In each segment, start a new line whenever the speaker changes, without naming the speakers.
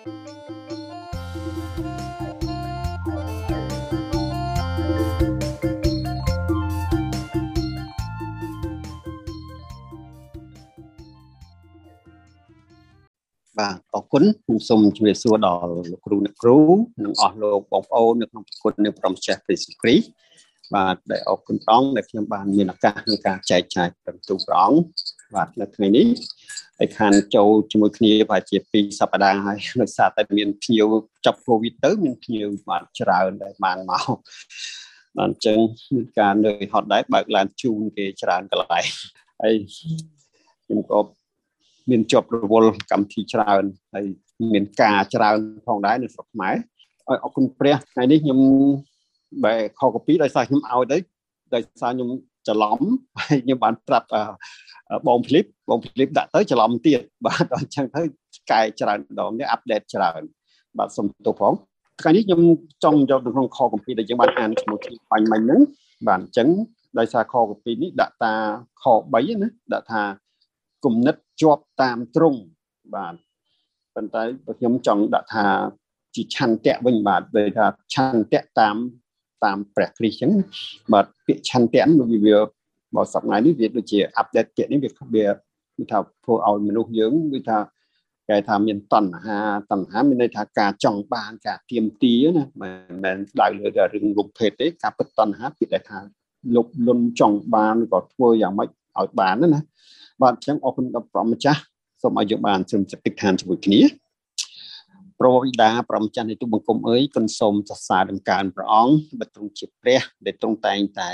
បាទអរគុណខ្ញុំសូមជម្រាបសួរដល់លោកគ្រូអ្នកគ្រូនិងអស់លោកបងប្អូននៅក្នុងប្រគុណនៅក្រុមចេះព្រះសិគ្រីបាទដែលអរគុណព្រះអង្គដែលខ្ញុំបានមានឱកាសក្នុងការចែកចាយប្រទូព្រះអង្គ បាទនៅថ្ងៃនេះហើយខានចូលជាមួយគ្នាប្រហែលជា2សប្តាហ៍ហើយដោយសារតែមានភ្ញៀវចាប់កូវីដទៅមានភ្ញៀវបានច្រើនដែលបានមកបាទអញ្ចឹងមានការនឿយហត់ដែរបើកឡានជូនគេច្រើនកន្លែងហើយខ្ញុំក៏មានជាប់រវល់កម្មវិធីច្រើនហើយមានការច្រើនផងដែរនៅស្រុកខ្មែរឲ្យអរគុណព្រះថ្ងៃនេះខ្ញុំបែខកពីដោយសារខ្ញុំឲ្យទៅដោយសារខ្ញុំ ច្រឡំហើយខ្ញុំបានប្រាប់បងហ្វ្លីបបងហ្វ្លីបដាក់ទៅច្រឡំទៀតបាទអញ្ចឹងទៅកែច្រើនដងនេះអាប់ដេតច្រើន បាទសុំទោសផងថ្ងៃនេះខ្ញុំចង់យកនៅក្នុងខកពីដែលយើងបានអានជាមួយគ្នាបាញ់មិញហ្នឹងបាទអញ្ចឹងដោយសារខកពីនេះដាក់តាខ3ណាដាក់ថាគំនិតជាប់តាមទ្រង់បាទប៉ុន្តែខ្ញុំចង់ដាក់ថាជាឆន្ទៈវិញបាទដូចថាឆន្ទៈតាម តាមព្រះគ្រីស្ទអញ្ចឹងបាទពាក្យឆន្ទៈនោះវាបើសប្តាហ៍នេះវាដូចជាអាប់ដេតពាក្យនេះវាវាគឺថាធ្វើឲ្យមនុស្សយើងគឺថាគេថាមានតណ្ហាតណ្ហាមានន័យថាការចង់បានការទៀមទាណាមិនមែនដៅលើតែរឿងរូបភេទទេការពិតតណ្ហាពាក្យដែលថាលុបលុនចង់បានក៏ធ្វើយ៉ាងម៉េចឲ្យបានណាបាទអញ្ចឹងអរគុណដល់ព្រះម្ចាស់សូមឲ្យយើងបានជឿចិត្តទឹកឋានជាមួយគ្នា ព្រះវិតាព្រះម្ចាស់នៃទូបង្គំអើយគុណសូមសរសើរដំកើងព្រះអង្គបើទ្រង់ជាព្រះដែលទ្រង់តែងតែ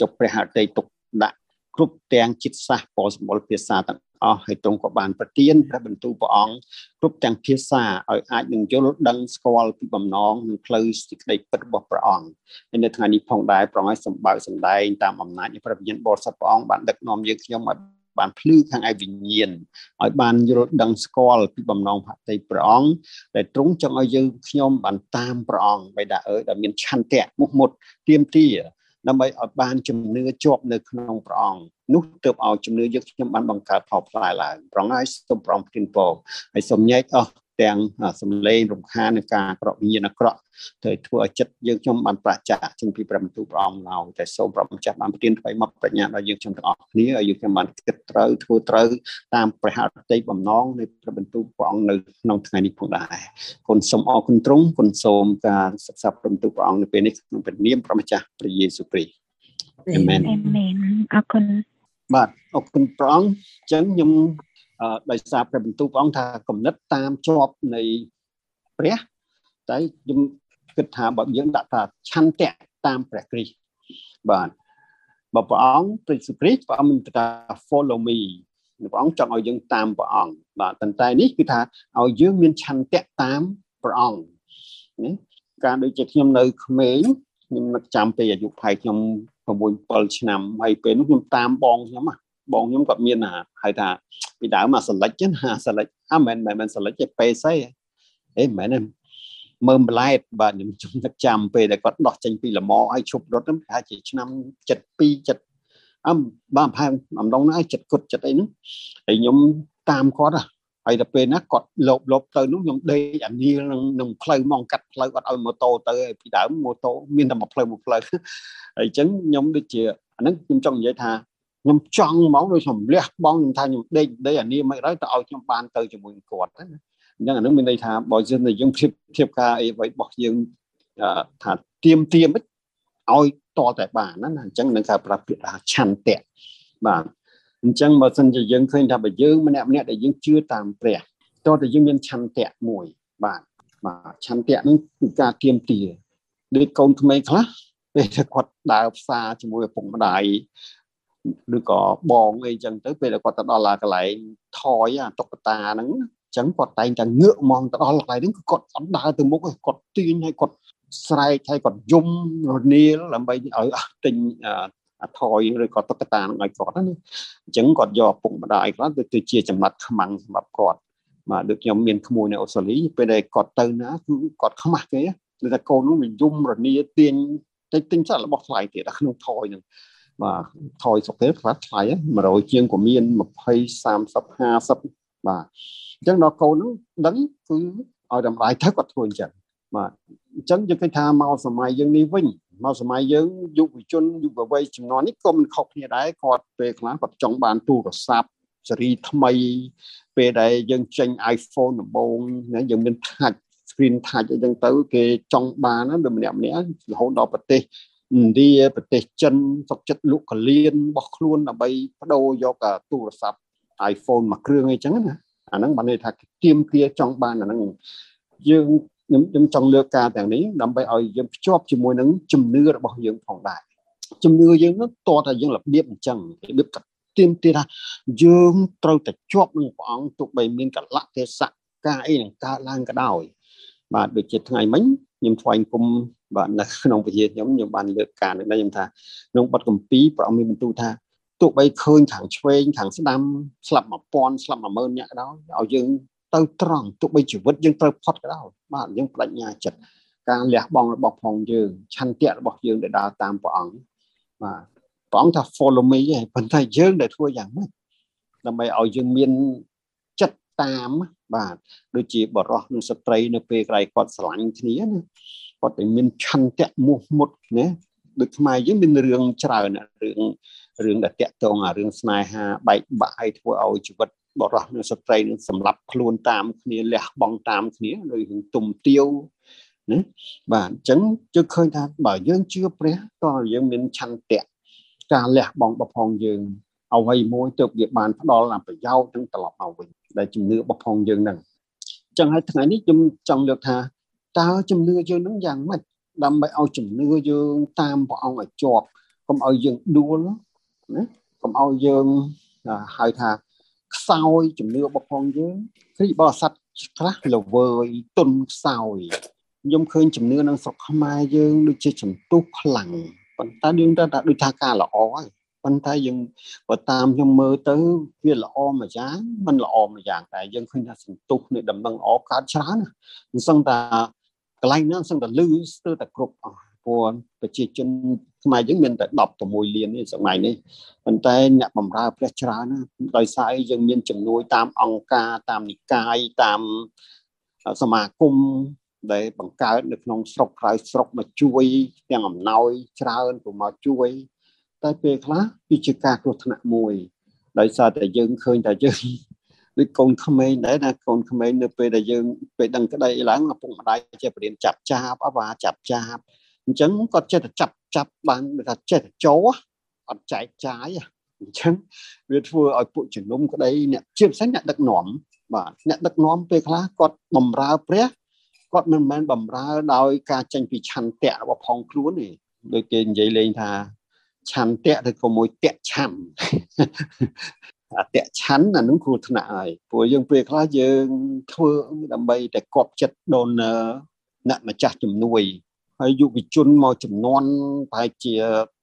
យកព្រះហឫទ័យទុកដាក់គ្រប់ទាំងចិត្តសាស្ត្រពលសម្បល់ភាសាទាំងអស់ហើយទ្រង់ក៏បានប្រទានព្រះបន្ទូលព្រះអង្គគ្រប់ទាំងភាសាឲ្យអាចនឹងយល់ដឹងស្គាល់ពីបំណងនិងផ្លូវសេចក្តីពិតរបស់ព្រះអង្គហើយនៅថ្ងៃនេះផងដែរព្រះអង្គឲ្យសម្បើកសម្ដែងតាមអំណាចនៃព្រះវិញ្ញាណបរិសុទ្ធព្រះអង្គបានដឹកនាំយើងខ្ញុំឲ្យ បានភ្លឺខាងឯវិញ្ញាណឲ្យបានយល់ដឹងស្គាល់ពីបំណងភក្តីព្រះអង្គដែលទ្រង់ចង់ឲ្យយើងខ្ញុំបានតាមព្រះអង្គបិតាអើយដែលមានឆន្ទៈមុខមុតទៀមទាដើម្បីឲ្យបានជំនឿជាប់នៅក្នុងព្រះអង្គនោះទើបឲ្យជំនឿយើងខ្ញុំបានបង្កើតផលផ្លែឡើងប្រងហើយសូមប្រងព្រានពរហើយសូមញែកអស់ ទាំងសំឡេងរំខាននៃការក្រក់វិញ្ញាណអាក្រក់ទៅធ្វើឲ្យចិត្តយើងខ្ញុំបានប្រចាចេញពីព្រះបន្ទូលព្រះអង្គឡើយតែសូមព្រះម្ចាស់បានប្រទានថ្មីមកប្រាជ្ញាដល់យើងខ្ញុំទាំងអស់គ្នាឲ្យយើងខ្ញុំបានគិតត្រូវធ្វើត្រូវតាមព្រះហឫទ័យបំណងនៃព្រះបន្ទូលព្រះអង្គនៅក្នុងថ្ងៃនេះផងដែរគុណសូមអរគុណទ្រង់គុណសូមការសិក្សាព្រះបន្ទូលព្រះអង្គនៅពេលនេះក្នុងព្រះនាមព្រះម្ចាស់ព្រះយេស៊ូវគ្រីស្ទអាមែន
អាមែនអរគុណ
បាទអរគុណព្រះអង្គអញ្ចឹងខ្ញុំ ដោយសារព្រះបន្ទូលព្រះអង្គថាគំនិតតាមជាប់នៃព្រះតែខ្ញុំគិតថាបើយើងដាក់ថាឆន្ទៈតាមព្រះគ្រីស្ទបាទបើព្រះអង្គព្រះយេស៊ូវគ្រីស្ទព្រះអង្គមានថា follow me ព្រះអង្គចង់ឲ្យយើងតាមព្រះអង្គបាទប៉ុន្តែនេះគឺថាឲ្យយើងមានឆន្ទៈតាមព្រះអង្គណាការដូចជាខ្ញុំនៅក្មេងខ្ញុំនឹកចាំពេលអាយុផែខ្ញុំ6 7ឆ្នាំហើយពេលនោះខ្ញុំតាមបងខ្ញុំ បងខ្ញុំគាត់មានហៅថាពីដើមមកសលិចណាសលិចអមិនមែនមិនសលិចទេពេសអីអេមិនមែនមើមប្លែតបាទខ្ញុំជុំនឹកចាំពេលដែលគាត់ដោះចេញពីលមឲ្យឈប់រត់ហ្នឹងប្រហែលជាឆ្នាំ72 7អមបាទប្រហែលអំដងហ្នឹងចិត្តគុតចិត្តអីហ្នឹងហើយខ្ញុំតាមគាត់ហើយដល់ពេលណាគាត់លោបលោបទៅនោះខ្ញុំដេកអានីលនឹងនឹងផ្លូវមកកាត់ផ្លូវគាត់ឲ្យម៉ូតូទៅពីដើមម៉ូតូមានតែមួយផ្លូវមួយផ្លូវហើយអញ្ចឹងខ្ញុំដូចជាអាហ្នឹងខ្ញុំចង់និយាយថា ខ្ញុំចង់ហ្មងដូចខ្ញុំលះបងខ្ញុំថាខ្ញុំដេកដេកអានេះមិនហើយទៅឲ្យខ្ញុំបានទៅជាមួយគាត់ណាអញ្ចឹងអានឹងមានន័យថាបើយើងយើងធៀបធៀបការអីអ្វីរបស់យើងថាទៀមទៀមឲ្យតតែបានណាអញ្ចឹងនឹងការប្រាប់ពាក្យថាឆន្ទៈបាទអញ្ចឹងបើសិនជាយើងឃើញថាបើយើងម្នាក់ម្នាក់ដែលយើងជឿតាមព្រះតើតែយើងមានឆន្ទៈមួយបាទបាទឆន្ទៈនឹងគឺការទៀមទាដូចកូនក្មេងខ្លះពេលគាត់ដើរផ្សារជាមួយឪពុកម្ដាយ ឬក៏បងអីចឹងទៅពេលគាត់ទៅដល់កន្លែងថយអាតុកតាហ្នឹងចឹងគាត់តែងតែងើកមកទៅដល់កន្លែងហ្នឹងគឺគាត់អត់ដើរទៅមុខទេគាត់ទាញឲ្យគាត់ស្រែកឲ្យគាត់យំរនាលដើម្បីឲ្យទិញអាថយឬក៏តុកតានឹងឲ្យគាត់ណាអញ្ចឹងគាត់យកពុកម្ដាយខ្លះទៅជាចំណាត់ខ្មាំងសម្រាប់គាត់បាទដូចខ្ញុំមានក្មួយនៅអូស្ត្រាលីពេលដែលគាត់ទៅណាគឺគាត់ខ្មាស់គេគឺថាកូននោះវាយំរនាទាញតែទិញសាក់របស់ថ្លៃទៀតក្នុងថយហ្នឹង បាទថយសុកទេខ្លះថ្លៃ100ជាងក៏មាន20 30 50បាទអញ្ចឹងដល់កូនហ្នឹងដឹងគឺឲ្យតម្លៃទៅគាត់ធ្វើអញ្ចឹងបាទអញ្ចឹងយើងគិតថាមកសម័យយើងនេះវិញមកសម័យយើងយុវជនយុវវ័យចំនួននេះក៏មិនខុសគ្នាដែរគាត់ពេលខ្លះគាត់ចង់បានទូរស័ព្ទស៊េរីថ្មី ពេលដែលយើងចេញ iPhone ដំបូងណាយើងមាន touch screen touch អីចឹងទៅគេចង់បានណាម្នាក់ម្នាក់រហូតដល់ប្រទេស ឥណ្ឌាប្រទេសចិនសុកចិត្តលក់កលៀនរបស់ខ្លួនដើម្បីបដូរយកទូរស័ព្ទ iPhone មួយគ្រឿងអីចឹងណាអាហ្នឹងបានន័យថាទៀមទាចង់បានអាហ្នឹងយើងខ្ញុំខ្ញុំចង់លើកការទាំងនេះដើម្បីឲ្យយើងភ្ជាប់ជាមួយនឹងជំនឿរបស់យើងផងដែរជំនឿយើងនោះតើថាយើងរបៀបអញ្ចឹងរបៀបទៀមទាថាយើងត្រូវតែជាប់នឹងព្រះអង្គទោះបីមានកលៈទេសៈការអីនឹងកើតឡើងក៏ដោយបាទដូចជាថ្ងៃមិញ ខ្ញុំថ្វាយគុំបាទនៅក្នុងវិជាខ្ញុំខ្ញុំបានលើកការនេះខ្ញុំថាក្នុងបទកម្ពីព្រះអង្គមានបន្ទូលថាទោះបីឃើញខាងឆ្វេងខាងស្ដាំស្លាប់1000ស្លាប់10000នាក់ក៏ដោយឲ្យយើងទៅត្រង់ទោះបីជីវិតយើងត្រូវផុតក៏ដោយបាទយើងបដិញ្ញាចិត្តការលះបង់របស់ផងយើងឆន្ទៈរបស់យើងដែលដើរតាមព្រះអង្គបាទព្រះអង្គថា follow me ឯងប៉ុន្តែយើងដែលធ្វើយ៉ាងម៉េចដើម្បីឲ្យយើងមានចិ ត្តតាមបាទដូចជាបរោះនិងស្ត្រីនៅពេលក្រៃគាត់ស្រឡាញ់គ្នាណាគាត់តែមានឆន្ទៈមោះមុតណាដូចខ្មែរយើងមានរឿងច្រើនរឿងរឿងដែលតាក់ទងអារឿងស្នេហាបែកបាក់ឲ្យធ្វើឲ្យជីវិតបរោះនិងស្ត្រីនឹងសម្លាប់ខ្លួនតាមគ្នាលះបង់តាមគ្នាដោយរឿងទុំទាវណាបាទអញ្ចឹងជឿឃើញថាបើយើងជឿព្រះតើយើងមានឆន្ទៈការលះបង់របស់ផងយើងអ្វីមួយទៅវាបានផ្ដល់ប្រយោជន៍នឹងត្រឡប់មកវិញ ដែលជំនឿរបស់ផងយើងនឹងអញ្ចឹងហើយថ្ងៃនេះខ្ញុំចង់លើកថាតើជំនឿយើងនឹងយ៉ាងម៉េចដើម្បីឲ្យជំនឿយើងតាមព្រះអង្គឲ្យជាប់កុំឲ្យយើងដួលណាកុំឲ្យយើងហៅថាខ្សោយជំនឿរបស់ផងយើងគ្រីបរិស័ទខ្លះល្វើយទុនខ្សោយខ្ញុំឃើញជំនឿនៅស្រុកខ្មែរយើងដូចជាចំទុះខ្លាំងប៉ុន្តែយើងទៅថាដូចថាការល្អហើយ ប៉ុន្តែយើងបើតាមខ្ញុំមើលទៅវាល្អមួយយ៉ាងមិនល្អមួយយ៉ាងតែយើងឃើញថាសន្ទុះនៃដំណឹងអកើតច្រើនមិនសឹងថាកន្លែងហ្នឹងសឹងតែលឺស្ទើរតែគ្រប់អស់ព្រោះប្រជាជនខ្មែរយើងមានតែ16លាននេះសម័យនេះប៉ុន្តែអ្នកបម្រើព្រះច្រើនណាដោយសារអីយើងមានចំនួនតាមអង្គការតាមនិកាយតាមសមាគមដែលបង្កើតនៅក្នុងស្រុកក្រៅស្រុកមកជួយទាំងអំណោយច្រើនព្រោះមកជួយ តែពេលខ្លះវាជាការគ្រោះថ្នាក់មួយដោយសារតែយើងឃើញតែយើងដូចកូនក្មេងដែរណាកូនក្មេងនៅពេលដែលយើងពេលដឹងក្តីឡើងឪពុកម្ដាយជាបរៀនចាប់ចាប់អបាចាប់ចាប់អញ្ចឹងគាត់ចេះតែចាប់ចាប់បានថាចេះតែចោអត់ចែកចាយអញ្ចឹងវាធ្វើឲ្យពួកជំនុំក្តីអ្នកជាពិសេសអ្នកដឹកនាំបាទអ្នកដឹកនាំពេលខ្លះគាត់បំរើព្រះគាត់មិនមែនបំរើដោយការចេញពីឆន្ទៈរបស់ផងខ្លួនទេដូចគេនិយាយលេងថា ឆន្ទៈឬក៏មួយតៈឆាំអតៈឆាន់អានឹងគ្រោះថ្នាក់ហើយព្រោះយើងពេលខ្លះយើងធ្វើដើម្បីតែគប់ចិត្តដូនអ្នកម្ចាស់ជំនួយហើយយុវជនមកចំនួនប្រហែលជា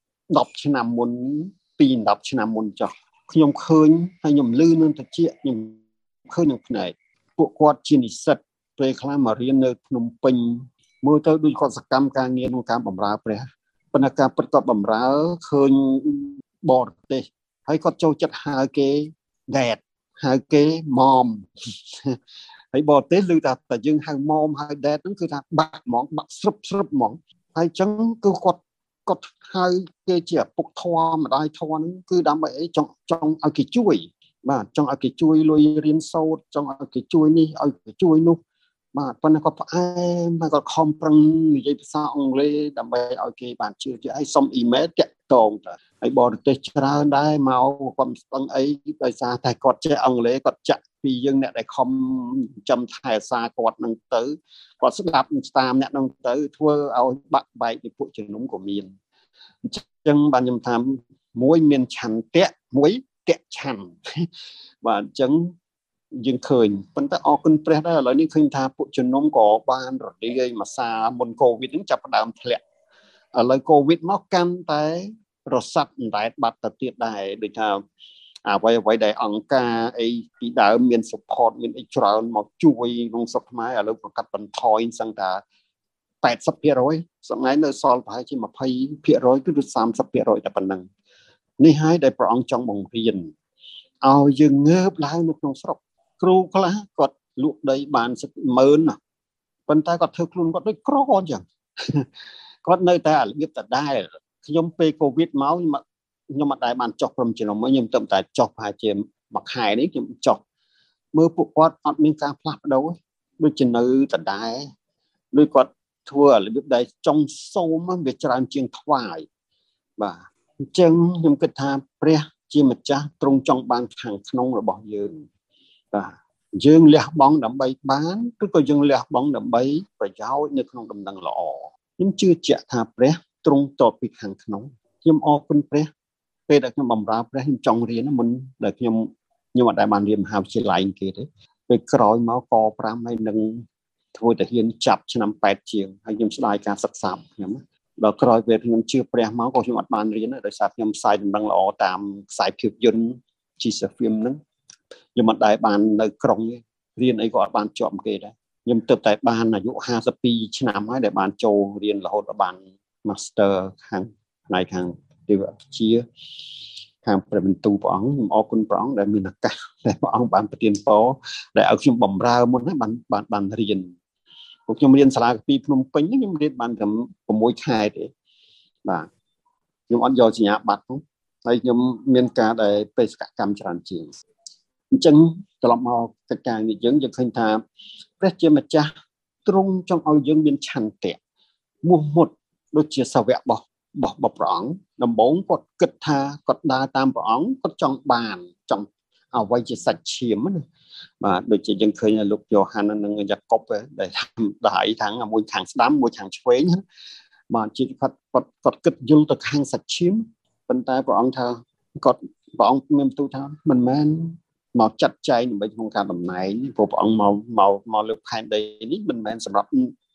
10ឆ្នាំមុនពី10ឆ្នាំមុនចុះខ្ញុំឃើញហើយខ្ញុំលឺនឹងតិចខ្ញុំឃើញនឹងភ្នែកពួកគាត់ជានិស្សិតពេលខ្លះមករៀននៅភ្នំពេញមើលទៅដូចគាត់សកម្មការងារក្នុងការបម្រើព្រះ ប៉ុន្តែការពិតគាត់បម្រើឃើញបរទេសហើយគាត់ចូលចិត្តហៅគេ dad ហៅគេ mom ហើយបរទេសឮថាតែយើងហៅ mom ហៅ dad ហ្នឹងគឺថាបាក់ហ្មងបាក់ស្រុបស្រុបហ្មងហើយអញ្ចឹងគឺគាត់គាត់ហៅគេជាឪពុកធម៌ម្ដាយធម៌ហ្នឹងគឺដើម្បីអីចង់ចង់ឲ្យគេជួយបាទចង់ឲ្យគេជួយលុយរៀនសូត្រចង់ឲ្យគេជួយនេះឲ្យគេជួយនោះ បាទប៉ុន្តែគាត់ផ្អែមហើយគាត់ខំប្រឹងនិយាយភាសាអង់គ្លេសដើម្បីឲ្យគេបានជឿជាក់ហើយសុំអ៊ីមែលតាក់តងទៅហើយបរទេសច្រើនដែរមកគាត់ស្ដឹងអីដោយសារតែគាត់ចេះអង់គ្លេសគាត់ចាក់ពីយើងអ្នកដែលខំចំថែសាគាត់នឹងទៅគាត់ស្ដាប់តាមអ្នកនឹងទៅធ្វើឲ្យបាក់បែកពីពួកជំនុំក៏មានអញ្ចឹងបានខ្ញុំថាមួយមានឆន្ទៈមួយតៈឆន្ទបាទអញ្ចឹង យើងឃើញប៉ុន្តែអរគុណព្រះដែរឥឡូវនេះឃើញថាពួកជំនុំក៏បានរលាយមួយសាមុនកូវីដហ្នឹងចាប់ផ្ដើមធ្លាក់ឥឡូវកូវីដមកកាន់តែរសាត់អណ្ដែតបាត់ទៅទៀតដែរដូចថាអ្វីអ្វីដែលអង្គការអីពីដើមមាន support មានអីច្រើនមកជួយក្នុងស្រុកខ្មែរឥឡូវក៏កាត់បន្ថយសឹងថា80%សម្ងាយនៅសល់ប្រហែលជា20%គឺ30%តែប៉ុណ្ណឹងនេះហើយដែលព្រះអង្គចង់បង្រៀនឲ្យយើងងើបឡើងនៅក្នុងស្រុក គ្រូខ្លះគាត់លក់ដីបាន100,000ប៉ុន្តែគាត់ធ្វើខ្លួនគាត់ដូចក្រអញ្ចឹងគាត់នៅតែរបៀបដដែលខ្ញុំពេលកូវីដមកខ្ញុំអត់ដែលបានចុះក្រុមជំនុំខ្ញុំទៅតែចុះប្រហែលជាមួយខែនេះខ្ញុំចុះមើលពួកគាត់អត់មានការផ្លាស់ប្ដូរដូចជានៅដដែលដូចគាត់ធ្វើរបៀបដែលចង់សូមវាច្រើនជាងថ្វាយបាទអញ្ចឹងខ្ញុំគិតថាព្រះជាម្ចាស់ទ្រង់ចង់បានខាងក្នុងរបស់យើង បាទយើងលះបង់ដើម្បីបានឬក៏យើងលះបង់ដើម្បីប្រយោជន៍នៅក្នុងដំណឹងល្អខ្ញុំជឿជាក់ថាព្រះទ្រង់តបពីខាងក្នុងខ្ញុំអរគុណព្រះពេលដែលខ្ញុំបម្រើព្រះខ្ញុំចង់រៀនមុនដែលខ្ញុំខ្ញុំអត់ដែលបានរៀនមហាវិទ្យាល័យគេទេពេលក្រោយមកក5ហើយនឹងធ្វើតាហ៊ានចាប់ឆ្នាំ8ជាងហើយខ្ញុំស្ដាយការសិក្សាខ្ញុំដល់ក្រោយពេលខ្ញុំជឿព្រះមកក៏ខ្ញុំអត់បានរៀនដោយសារខ្ញុំផ្សាយដំណឹងល្អតាមខ្សែភាពយន្តជីសាហ្វីមហ្នឹង ខ្ញុំអត់ដែលបាននៅក្រុងរៀនអីក៏អត់បានជាប់គេដែរខ្ញុំទៅតែបានអាយុ52ឆ្នាំហើយដែលបានចូលរៀនរហូតដល់បាន Master ខាងផ្នែកខាងទេវវិទ្យាខាងព្រះបន្ទូលព្រះអង្គខ្ញុំអរគុណព្រះអង្គដែលមានឱកាសដែលព្រះអង្គបានប្រទានពរដែលឲ្យខ្ញុំបំរើមុនហ្នឹងបានបានបានរៀនពួកខ្ញុំរៀនសាលាកាពីភ្នំពេញខ្ញុំរៀនបានតែ6ខែទេបាទខ្ញុំអត់យកសញ្ញាបត្រហ្នឹងហើយខ្ញុំមានការដែលបេសកកម្មច្រើនជាង អញ្ចឹងត្រឡប់មកកិច្ចការនេះយើងយើងឃើញថាព្រះជាម្ចាស់ទ្រង់ចង់ឲ្យយើងមានឆន្ទៈមោះមុតដូចជាសាវករបស់របស់ព្រះអង្គដំបូងគាត់គិតថាគាត់ដើរតាមព្រះអង្គគាត់ចង់បានចង់អ្វីជាសាច់ឈាមណាបាទដូចជាយើងឃើញលោកយ៉ូហាននិងយ៉ាកុបដែលដៃខាងមួយខាងស្ដាំមួយខាងឆ្វេងបាទជាគាត់គាត់គាត់គិតយល់ទៅខាងសាច់ឈាមប៉ុន្តែព្រះអង្គថាគាត់ព្រះអង្គមានបន្ទូលថាមិនមែន មកចាត់ចែងដើម្បីក្នុងការតំណែងព្រោះព្រះអង្គមកមកមកលើផែនដីនេះមិនមែនសម្រាប់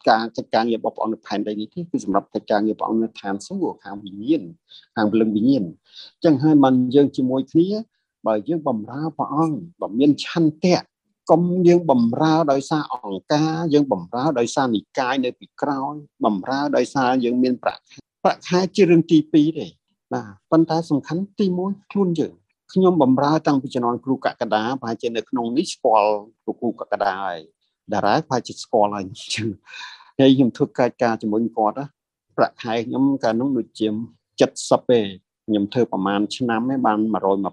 ការកិច្ចការងាររបស់ព្រះអង្គនៅផែនដីនេះទេគឺសម្រាប់កិច្ចការងារព្រះអង្គនៅឋានសួគ៌ខាងវិញ្ញាណខាងពលឹងវិញ្ញាណអញ្ចឹងហើយបានយើងជាមួយគ្នាបើយើងបំរើព្រះអង្គបើមានឆន្ទៈកុំយើងបំរើដោយសារអង្ការយើងបំរើដោយសារនិកាយនៅពីក្រោយបំរើដោយសារយើងមានប្រាក់ប្រាក់ខែជារឿងទី2ទេបាទប៉ុន្តែសំខាន់ទី1ខ្លួនយើង ខ្ញុំបំរើតាំងពីជំនាន់គ្រូកកដាប្រហែលជានៅក្នុងនេះស្គាល់គ្រូគ្រូកកដាហើយតារាប្រហែលជាស្គាល់ហើយជឿហើយខ្ញុំធ្វើកិច្ចការជាមួយគាត់ប្រាក់ខែខ្ញុំកាលនោះដូចជា70ទេខ្ញុំធ្វើប្រហែលឆ្នាំឯងបាន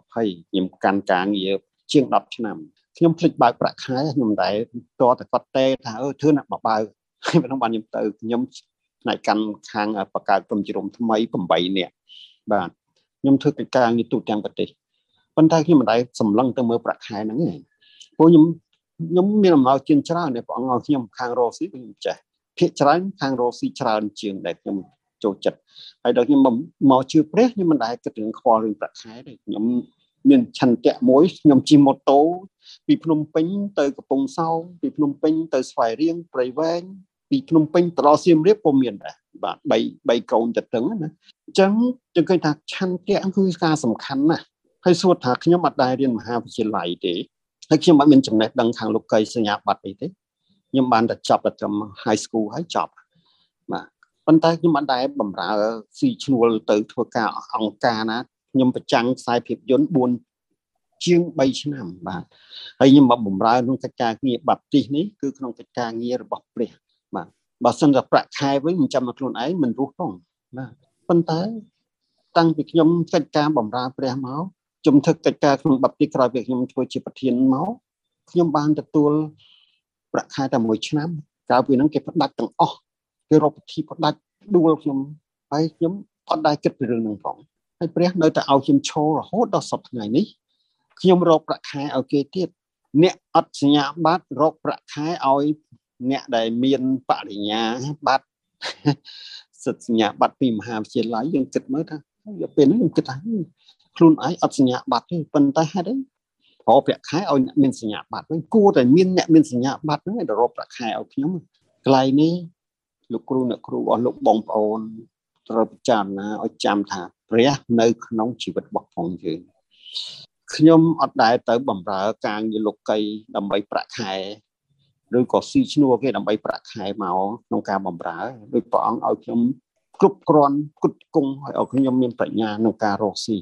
120ខ្ញុំកាន់ការងារជាង10ឆ្នាំខ្ញុំភ្លេចបើកប្រាក់ខែខ្ញុំតែតតែគាត់ទេថាអឺធ្វើណាបើបើកហើយប៉ុណ្ណឹងបានខ្ញុំទៅខ្ញុំផ្នែកកាន់ខាងបកកើតក្រុមជ្រុំថ្មី8នាក់បាទខ្ញុំធ្វើកិច្ចការងារទូទាំងប្រទេស ប៉ុន្តែខ្ញុំមិនដែលសម្លឹងទៅមើលប្រាក់ខែហ្នឹងទេព្រោះខ្ញុំខ្ញុំមានអំណរជាច្រើនដែលព្រះអង្គឲ្យខ្ញុំខាងរស់ស៊ីខ្ញុំចេះភាកច្រើនខាងរស់ស៊ីច្រើនជាងដែលខ្ញុំចូលចិត្តហើយដល់ខ្ញុំមកជឿព្រះខ្ញុំមិនដែលគិតរឿងខ្វល់រឿងប្រាក់ខែទេខ្ញុំមានឆន្ទៈមួយខ្ញុំជិះម៉ូតូពីភ្នំពេញទៅកំពង់សោមពីភ្នំពេញទៅស្វាយរៀងព្រៃវែងពីភ្នំពេញទៅដល់សៀមរាបក៏មានដែរបាទ3 3កូនទៅទឹងណាអញ្ចឹងយើងឃើញថាឆន្ទៈគឺការសំខាន់ណាស់ ហើយសួរថាខ្ញុំអត់ដែររៀនមហាវិទ្យាល័យទេហើយខ្ញុំអត់មានចំណេះដឹងខាងលោកកៃសញ្ញាបត្រអីទេខ្ញុំបានតែចប់តែត្រឹម high school ហើយចប់បាទប៉ុន្តែខ្ញុំអត់ដែរបំរើស៊ីឈ្នួលទៅធ្វើការអង្គការណាខ្ញុំប្រចាំងខ្សែភាពយន្ត4ជាង3ឆ្នាំបាទហើយខ្ញុំមកបំរើក្នុងកិច្ចការងារបាប់ទីសនេះគឺក្នុងកិច្ចការងាររបស់ព្រះបាទបើសិនតែប្រាក់ខែវិញមិនចាំមកខ្លួនឯងមិនរស់ផងបាទប៉ុន្តែតាំងពីខ្ញុំកិច្ចការបំរើព្រះមក ជំทึកកិច្ចការក្នុងបាប់ទីក្រោយពេលខ្ញុំធ្វើជាប្រធានមកខ្ញុំបានទទួលប្រាក់ខែតែមួយឆ្នាំក្រៅពីហ្នឹងគេផ្ដាច់ទាំងអស់គេរកពិធីផ្ដាច់ដួលខ្ញុំហើយខ្ញុំអត់ដែរគិតពីរឿងហ្នឹងផងហើយព្រះនៅតែឲ្យខ្ញុំឈររហូតដល់សប្តាហ៍ថ្ងៃនេះខ្ញុំរកប្រាក់ខែឲ្យគេទៀតអ្នកអត់សញ្ញាបត្ររកប្រាក់ខែឲ្យអ្នកដែលមានបរិញ្ញាបត្រសិទ្ធិសញ្ញាបត្រពីមហាវិទ្យាល័យយើងគិតមើលថាយកពេលហ្នឹងខ្ញុំគិតថា ខ្លួនឯងអត់សញ្ញាបត្រទេប៉ុន្តែហេតុអីរកប្រាក់ខែឲ្យអ្នកមានសញ្ញាបត្រវិញគួរតែមានអ្នកមានសញ្ញាបត្រហ្នឹងឲ្យរកប្រាក់ខែឲ្យខ្ញុំកន្លែងនេះលោកគ្រូអ្នកគ្រូអស់លោកបងប្អូនត្រូវពិចារណាឲ្យចាំថាព្រះនៅក្នុងជីវិតរបស់ផងយើងខ្ញុំអត់ដែលទៅបំរើការងារលោកីដើម្បីប្រាក់ខែឬក៏ស៊ីឈ្នួលគេដើម្បីប្រាក់ខែមកក្នុងការបំរើដោយព្រះអង្គឲ្យខ្ញុំ គ្រប់គ្រាន់គុតគង់ឲ្យឲ្យខ្ញុំមានប្រាជ្ញាក្នុងការរកស៊ី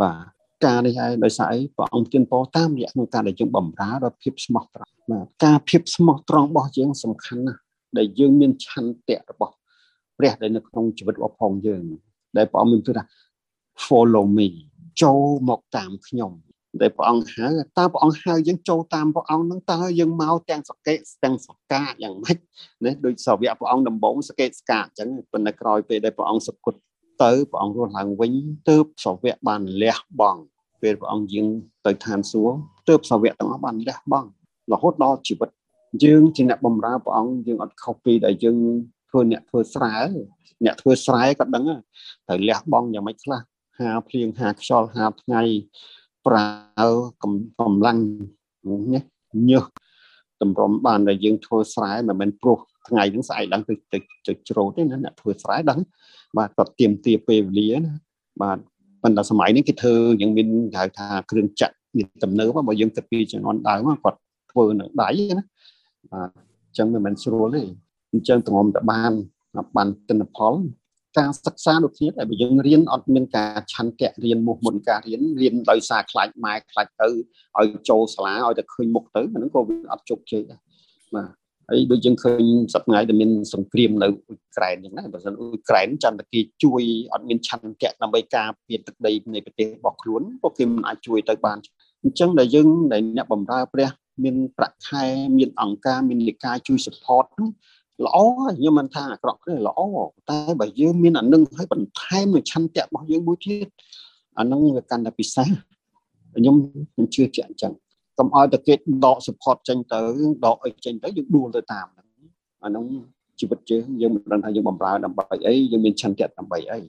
បាទការនេះហើយដោយសារអីព្រះអង្គទានពរតាមរយៈក្នុងការដែលយើងបំរើដល់ភាពស្មោះត្រង់បាទការភាពស្មោះត្រង់របស់យើងសំខាន់ណាស់ដែលយើងមានឆន្ទៈរបស់ព្រះដែលនៅក្នុងជីវិតរបស់ផងយើងដែលព្រះអង្គមានគឺថា follow me ចូលមកតាមខ្ញុំ ដែលព្រះអង្គហៅតើព្រះអង្គហៅយើងចូលតាមព្រះអង្គនឹងតើយើងមកទាំងសកេទាំងសកាយ៉ាងម៉េចណាដូចសាវកព្រះអង្គដំបងសកេសកាអញ្ចឹងប៉ុន្តែក្រោយពេលដែលព្រះអង្គសគត់ទៅព្រះអង្គរស់ឡើងវិញទើបសាវកបានលះបង់ពេលព្រះអង្គយាងទៅឋានសួគ៌ទើបសាវកទាំងអស់បានលះបង់រហូតដល់ជីវិតយើងជាអ្នកបម្រើព្រះអង្គយើងអត់ខុសពីដែលយើងធ្វើអ្នកធ្វើស្រែអ្នកធ្វើស្រែក៏ដឹងត្រូវលះបង់យ៉ាងម៉េចខ្លះហាភ្លៀងហាខ្យល់ហាថ្ងៃ ប្រើកម្លាំងនេះញើសតម្រុំបានដែលយើងធ្វើស្រែមិនមែនព្រោះថ្ងៃហ្នឹងស្អែកឡើងទៅទៅច្រូតទេណាអ្នកធ្វើស្រែដឹងបាទគាត់ទៀមទាពេលវេលាណាបាទប៉ុន្តែសម័យនេះគេធ្វើយ៉ាងមានហៅថាគ្រឿងចាក់មានទំនើបបើយើងទៅពីជំនាន់ដើមគាត់ធ្វើនឹងដៃណាបាទអញ្ចឹងមិនមែនស្រួលទេអញ្ចឹងតម្រុំតបានបានទិន្នផល ការសិក្សាដូចគ្នាតែបើយើងរៀនអត់មានការឆន្ទៈរៀនមុខមុនការរៀនរៀនដោយសារខ្លាចម៉ែខ្លាចទៅឲ្យចូលសាលាឲ្យតែឃើញមុខទៅអាហ្នឹងក៏វាអត់ជោគជ័យដែរបាទហើយដូចយើងឃើញសប្តាហ៍ថ្ងៃដែលមានសង្គ្រាមនៅអ៊ុយក្រែនយ៉ាងណាបើមិនអ៊ុយក្រែនចន្ទគេជួយអត់មានឆន្ទៈដើម្បីការពារទឹកដីនៃប្រទេសរបស់ខ្លួនពួកគេមិនអាចជួយទៅបានអញ្ចឹងដែលយើងដែលអ្នកបម្រើព្រះមានប្រាក់ខែមានអង្គការមានលេខាជួយ support ល្អខ្ញុំមិនថាអាក្រក់ទេល្អតែបើយើងមានអានឹងឲ្យបន្ថែមនឹងឆន្ទៈរបស់យើងមួយទៀតអានឹងវាកាន់តែពិសេសខ្ញុំខ្ញុំជឿជាក់អញ្ចឹងកុំឲ្យតែគេដក support ចេញទៅដកអីចេញទៅយើងដួលទៅតាមអានឹងជីវិតយើងយើងមិនដឹងថាយើងបំរើដើម្បីអីយើងមានឆន្ទៈដើម្បីអី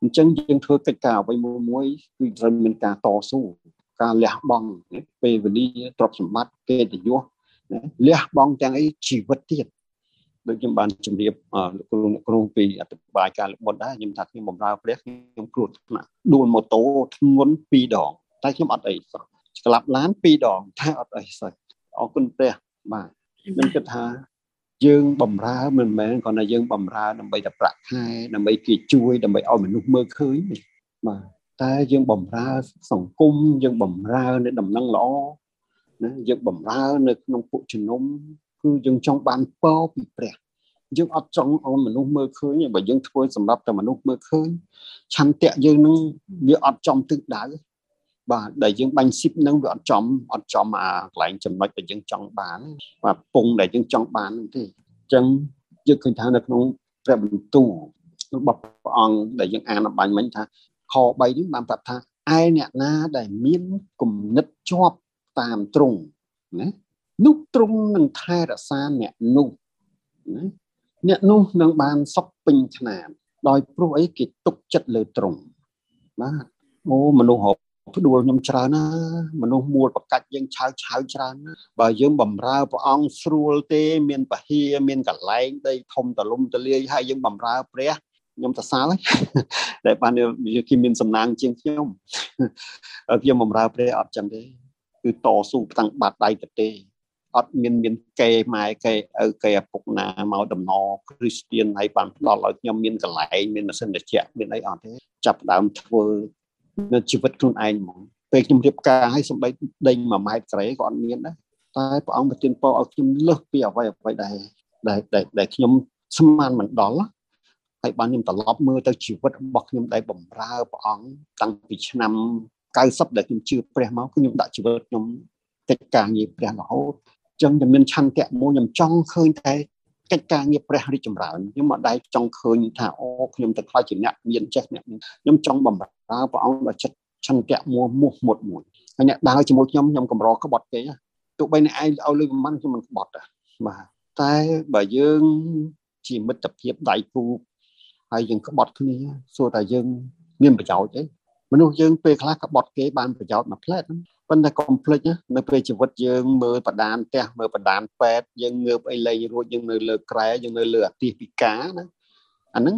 អញ្ចឹងយើងធ្វើកិច្ចការអ្វីមួយមួយគឺត្រូវមានការតស៊ូការលះបង់ពេលវេលាទ្រព្យសម្បត្តិកិត្តិយសលះបង់ទាំងអីជីវិតទៀត ដូចខ្ញុំបានជម្រាបលោកគ្រូអ្នកគ្រូពីអធិប្បាយការលបុតដែរខ្ញុំថាខ្ញុំបំរើព្រះខ្ញុំគ្រោះថ្នាក់ដួលម៉ូតូធ្ងន់2ដងតែខ្ញុំអត់អីសោះក្លាប់ឡាន2ដងថាអត់អីសោះអរគុណព្រះបាទខ្ញុំគិតថាយើងបំរើមិនមែនគ្រាន់តែយើងបំរើដើម្បីតែប្រាក់ខែដើម្បីគេជួយដើម្បីឲ្យមនុស្សមើលឃើញបាទតែយើងបំរើសង្គមយើងបំរើនៅដំណឹងល្អណាយើងបំរើនៅក្នុងពួកជំនុំ គឺយើងចង់បានពរពីព្រះយើងអត់ចង់ឲ្យមនុស្សមើលឃើញបើយើងធ្វើសម្រាប់តែមនុស្សមើលឃើញឆន្ទៈយើងនឹងវាអត់ចំទិសដៅបាទដែលយើងបាញ់ស៊ីបនឹងវាអត់ចំអត់ចំអាកន្លែងចំណុចដែលយើងចង់បានបាទពងដែលយើងចង់បានទេអញ្ចឹងយើងឃើញថានៅក្នុងព្រះបន្ទូលរបស់ព្រះអង្គដែលយើងអានបាញ់មិញថាខ3នេះបានប្រាប់ថាឯអ្នកណាដែលមានគំនិតជាប់តាមត្រង់ណា នោះទ្រង់នឹងថែរក្សាអ្នកនោះណាអ្នកនោះនឹងបានសុខពេញឆ្នាំដោយព្រោះអីគេទុកចិត្តលើទ្រង់បាទអូមនុស្សហូបផ្ដួលខ្ញុំច្រើនណាមនុស្សមូលប្រកាច់យើងឆៅឆៅច្រើនណាបើយើងបំរើព្រះអង្គស្រួលទេ មានពហិយមានកលែងដីធំតលំតលាយហើយយើងបំរើព្រះខ្ញុំទៅសាលដែលបានគេមានសំណាងជាងខ្ញុំខ្ញុំបំរើព្រះអត់ចឹងទេគឺតស៊ូផ្ទាំងបាត់ដៃទៅទេ អត់មានមានកេម៉ែកេឪកេឪពុកណាមកដំណគ្រីស្ទៀនហើយបានផ្ដល់ឲ្យខ្ញុំមានកន្លែងមានម៉ាស៊ីនត្រជាក់មានអីអត់ទេចាប់ដើមធ្វើនៅជីវិតខ្លួនឯងហ្មងពេលខ្ញុំរៀបការឲ្យសំបីដេញ1ម៉ែត្រក្រេក៏អត់មានដែរតែព្រះអង្គប្រទានពរឲ្យខ្ញុំលើសពីអ្វីអ្វីដែរដែលដែលខ្ញុំស្មានមិនដល់ហើយបានខ្ញុំត្រឡប់មើលទៅជីវិតរបស់ខ្ញុំដែលបំរើព្រះអង្គតាំងពីឆ្នាំ90ដែលខ្ញុំជឿព្រះមកគឺខ្ញុំដាក់ជីវិតខ្ញុំកិច្ចការងារព្រះរហូត ចឹងខ្ញុំមានឆន្ទៈមួយខ្ញុំចង់ឃើញតែកិច្ចការងារព្រះរីកចម្រើនខ្ញុំមិនដែលចង់ឃើញថាអូខ្ញុំទៅខ្លាចជាអ្នកមានចេះអ្នកខ្ញុំចង់បំរើព្រះអង្គដល់ចិត្តឆន្ទៈមួយមុះមុតមួយហើយអ្នកដើរជាមួយខ្ញុំខ្ញុំកម្រក្បត់គេទោះបីអ្នកឯងឲ្យលុយប្រហែលខ្ញុំមិនក្បត់ដែរបាទតែបើយើងជាមិត្តភាពដៃគូហើយយើងក្បត់គ្នាសួរថាយើងមានប្រយោជន៍អីមនុស្សយើងពេលខ្លះក្បត់គេបានប្រយោជន៍មួយផ្លែត ប៉ុន្តែកុំភ្លេចនៅពេលជីវិតយើងមើលបដានផ្ទះមើលបដានពេទ្យយើងងើបអីលេងរួចយើងនៅលើក្រែយើងនៅលើអាទិពិការណាអាហ្នឹង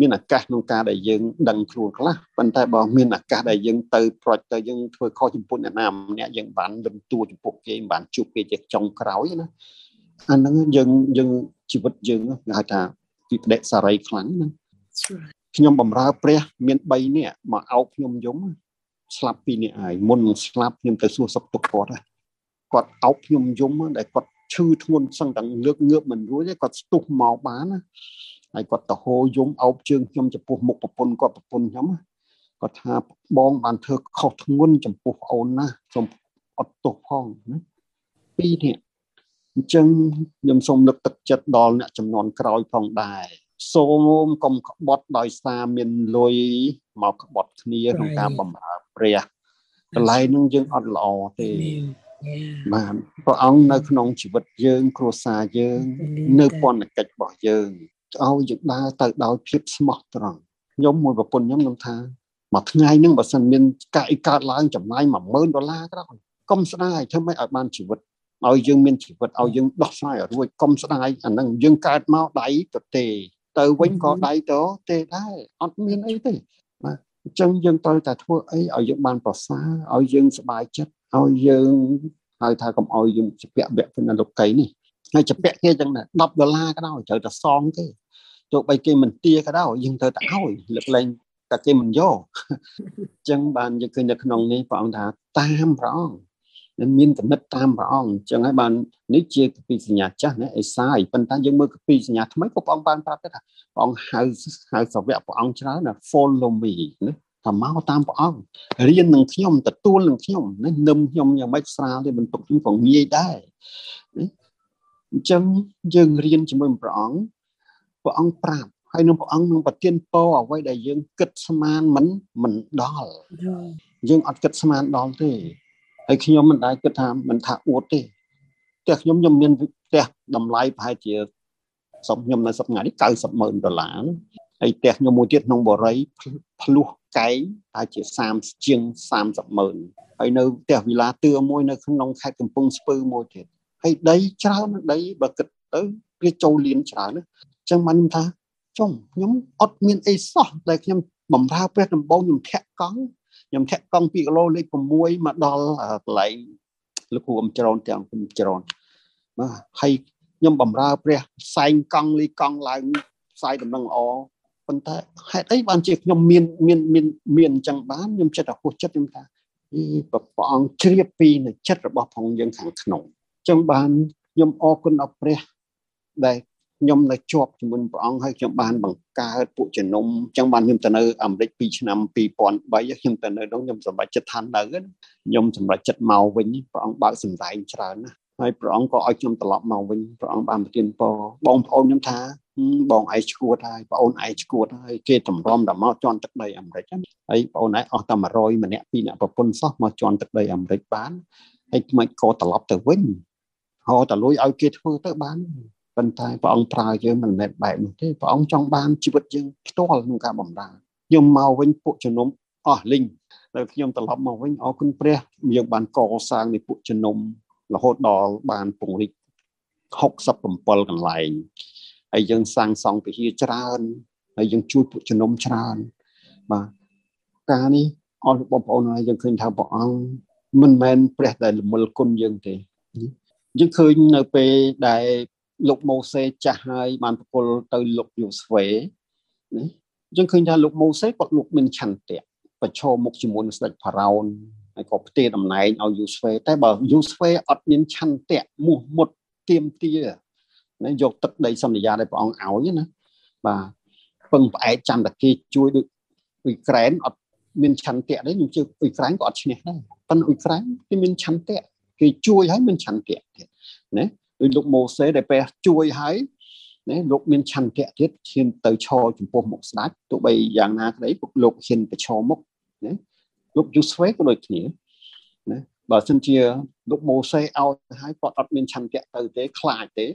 មានឱកាសក្នុងការដែលយើងដឹងខ្លួនខ្លះប៉ុន្តែបើមានឱកាសដែលយើងទៅប្រូចទៅយើងធ្វើខុសចំពោះអ្នកណាម្នាក់យើងបានលំទួចំពោះគេបានជួបគេជាចុងក្រោយណាអាហ្នឹងយើងយើងជីវិតយើងគេហៅថាពីបដិសារីខ្លាំងណាខ្ញុំបំរើព្រះ មាន3នាក់មកអោបខ្ញុំយំ ស្លាប់ពីរនាក់ហើយមុនស្លាប់ខ្ញុំទៅសួរសុខទុក្ខគាត់គាត់អោបខ្ញុំយំដែលគាត់ឈឺធ្ងន់សឹងតែលើកងើបមិនរួចទេគាត់ស្ទុះមកបានណាហើយគាត់ទៅហូរយំអោបជើងខ្ញុំចំពោះមុខប្រពន្ធគាត់ប្រពន្ធខ្ញុំគាត់ថាបងបានធ្វើខុសធ្ងន់ចំពោះប្អូនណាសូមអត់ទោសផងណាពីរនេះអញ្ចឹងខ្ញុំសូមលើកទឹកចិត្តដល់អ្នកចំនួនក្រោយផងដែរ សូមកុំក្បត់ដោយសារមានលុយមកក្បត់គ្នាក្នុងការបម្រើព្រះកន្លែងនឹងយើងអត់ល្អទេបាទព្រះអង្គនៅក្នុងជីវិតយើង គ្រួសារយើង នៅពន្ធកិច្ចរបស់យើងឲ្យយើងដើរទៅដោយភាពស្មោះត្រង់ខ្ញុំមួយប្រពន្ធខ្ញុំខ្ញុំថាមួយថ្ងៃហ្នឹងបើសិនមានកាក់អីកើតឡើងចំណាយ10000ដុល្លារក៏ដោយកុំស្ដាយធ្វើម៉េចឲ្យបានជីវិតឲ្យយើងមានជីវិតឲ្យយើងដោះស្រាយឲ្យរួចកុំស្ដាយអាហ្នឹងយើងកើតមកដៃទៅទេ ទៅវិញក៏ដៃទៅទេដែរអត់មានអីទេបាទអញ្ចឹងយើងត្រូវតែធ្វើអីឲ្យយើងបានប្រសើរឲ្យយើងសប្បាយចិត្តឲ្យយើងហៅថាកុំឲ្យយើងជាពាក់វគ្គពីលោកីនេះហើយជាពាក់គេចឹងដែរ10ដុល្លារក៏ដោយត្រូវតែសងទេទោះបីគេមិនទាក៏ដោយយើងត្រូវតែឲ្យលើកលែងតែគេមិនយកអញ្ចឹងបានយើងឃើញនៅក្នុងនេះព្រះអង្គថាតាមព្រះអង្គ នឹងមានកំណត់តាមព្រះអង្គអញ្ចឹងហើយបាននេះជាគពីសញ្ញាចាស់ណាអេសាយប៉ុន្តែយើងមើលគពីសញ្ញាថ្មីក៏ព្រះអង្គបានប្រាប់ដែរថាព្រះអង្គហៅហៅសាវកព្រះអង្គច្រើនណា follow me ណាថាមកតាមព្រះអង្គរៀននឹងខ្ញុំទទួលនឹងខ្ញុំណានឹមខ្ញុំយ៉ាងម៉េចស្រាលទេបន្ទុកខ្ញុំក៏ងាយដែរអញ្ចឹងយើងរៀនជាមួយព្រះអង្គព្រះអង្គប្រាប់ហើយនឹងព្រះអង្គនឹងប្រទានពរអ្វីដែលយើងគិតស្មានមិនមិនដល់យើងអត់គិតស្មានដល់ទេ ហើយខ្ញុំមិនដែលគិតថាមិនថាអួតទេផ្ទះខ្ញុំខ្ញុំមានផ្ទះតម្លៃប្រហែលជាសុំខ្ញុំនៅសប្តាហ៍នេះ90ម៉ឺនដុល្លារហើយផ្ទះខ្ញុំមួយទៀតក្នុងបរិយភ្លោះកែងតែជា30ជាង30ម៉ឺនហើយនៅផ្ទះវិឡាតឿមួយនៅក្នុងខេត្តកំពង់ស្ពឺមួយទៀតហើយដីច្រើនដីបើគិតទៅវាចូលលៀនច្រើនណាអញ្ចឹងបានខ្ញុំថាចុំខ្ញុំអត់មានអីសោះដែលខ្ញុំបំរើព្រះដំបងខ្ញុំធាក់កង់ ខ្ញុំធាក់កង់2គីឡូលេខ6មកដល់កន្លែងលោកគ្រូអំច្រនទាំងគុំច្រនបាទហើយខ្ញុំបំរើព្រះផ្សែងកង់លីកង់ឡើងផ្សាយដំណឹងល្អប៉ុន្តែហេតុអីបានជាខ្ញុំមានមានមានមានអញ្ចឹងបានខ្ញុំចិត្តតែហួសចិត្តខ្ញុំថាព្រះអង្គជ្រាបពីនៅចិត្តរបស់ផងយើងខាងក្នុងអញ្ចឹងបានខ្ញុំអរគុណដល់ព្រះដែល ខ្ញុំនៅជាប់ជាមួយព្រះអង្គហើយខ្ញុំបានបង្កើតពួកជំនុំអញ្ចឹងបានខ្ញុំទៅនៅអាមេរិកពីឆ្នាំ2003ខ្ញុំទៅនៅនោះខ្ញុំសម្រេចចិត្តឋាននៅខ្ញុំសម្រេចចិត្តមកវិញព្រះអង្គបើកសម្ដែងច្រើនណាស់ហើយព្រះអង្គក៏ឲ្យខ្ញុំត្រឡប់មកវិញព្រះអង្គបានប្រទានពរបងប្អូនខ្ញុំថាបងឯងឈួតហើយបងអូនឯងឈួតហើយគេតម្រាំដល់មកជន់ទឹកដីអាមេរិកហើយបងអូនឯងអស់តែ100ម្នាក់ពីរអ្នកប្រពន្ធសោះមកជន់ទឹកដីអាមេរិកបានហើយថ្មីក៏ត្រឡប់ទៅវិញហៅតលួយឲ្យគេធ្វើទៅបាន ប៉ុន្តែព្រះអង្គប្រើយើងមិនមែនបែបនោះទេព្រះអង្គចង់បានជីវិតយើងផ្ទាល់ក្នុងការបម្រើខ្ញុំមកវិញពួកជំនុំអស់លីងហើយខ្ញុំត្រឡប់មកវិញអរគុណព្រះយើងបានកសាងនៃពួកជំនុំរហូតដល់បានពង្រីក67កន្លែងហើយយើងសាងសង់ពហិច្រើនហើយយើងជួយពួកជំនុំច្រើនបាទការនេះអរបងប្អូនហើយយើងឃើញថាព្រះអង្គមិនមែនព្រះដែលល្មិលគុណយើងទេយើងឃើញនៅពេលដែល លោកម៉ូសេចាស់ហើយបានប្រគល់ទៅលោកយូស្វេណាយើងឃើញថាលោកម៉ូសេគាត់លោកមានឆន្ទៈប្រឈមមុខជាមួយនឹងស្ដេចផារ៉ោនហើយក៏ផ្ទេរតំណែងឲ្យយូស្វេតែបើយូស្វេអត់មានឆន្ទៈមោះមុតទៀមទាណាយកទឹកដីសន្យាដែលព្រះអង្គឲ្យណាបាទពឹងផ្អែកចាំតែគេជួយដូចអ៊ុយក្រែនអត់មានឆន្ទៈទេខ្ញុំជឿអ៊ុយក្រែនក៏អត់ឈ្នះដែរប៉ុន្តែអ៊ុយក្រែនគេមានឆន្ទៈគេជួយឲ្យមានឆន្ទៈទៀតណា ដោយលោកម៉ូសេដែលព្រះជួយហើយណាលោកមានឆន្ទៈទៀតឈានទៅឈរចំពោះមុខស្ដេចទោះបីយ៉ាងណាក្តីពួកលោកហ៊ានប្រឈមមុខណាលោកយូស្វេក៏ដូចគ្នាណាបើសិនជាលោកម៉ូសេឲ្យហើយគាត់អត់មានឆន្ទៈទៅទេខ្លាចទេ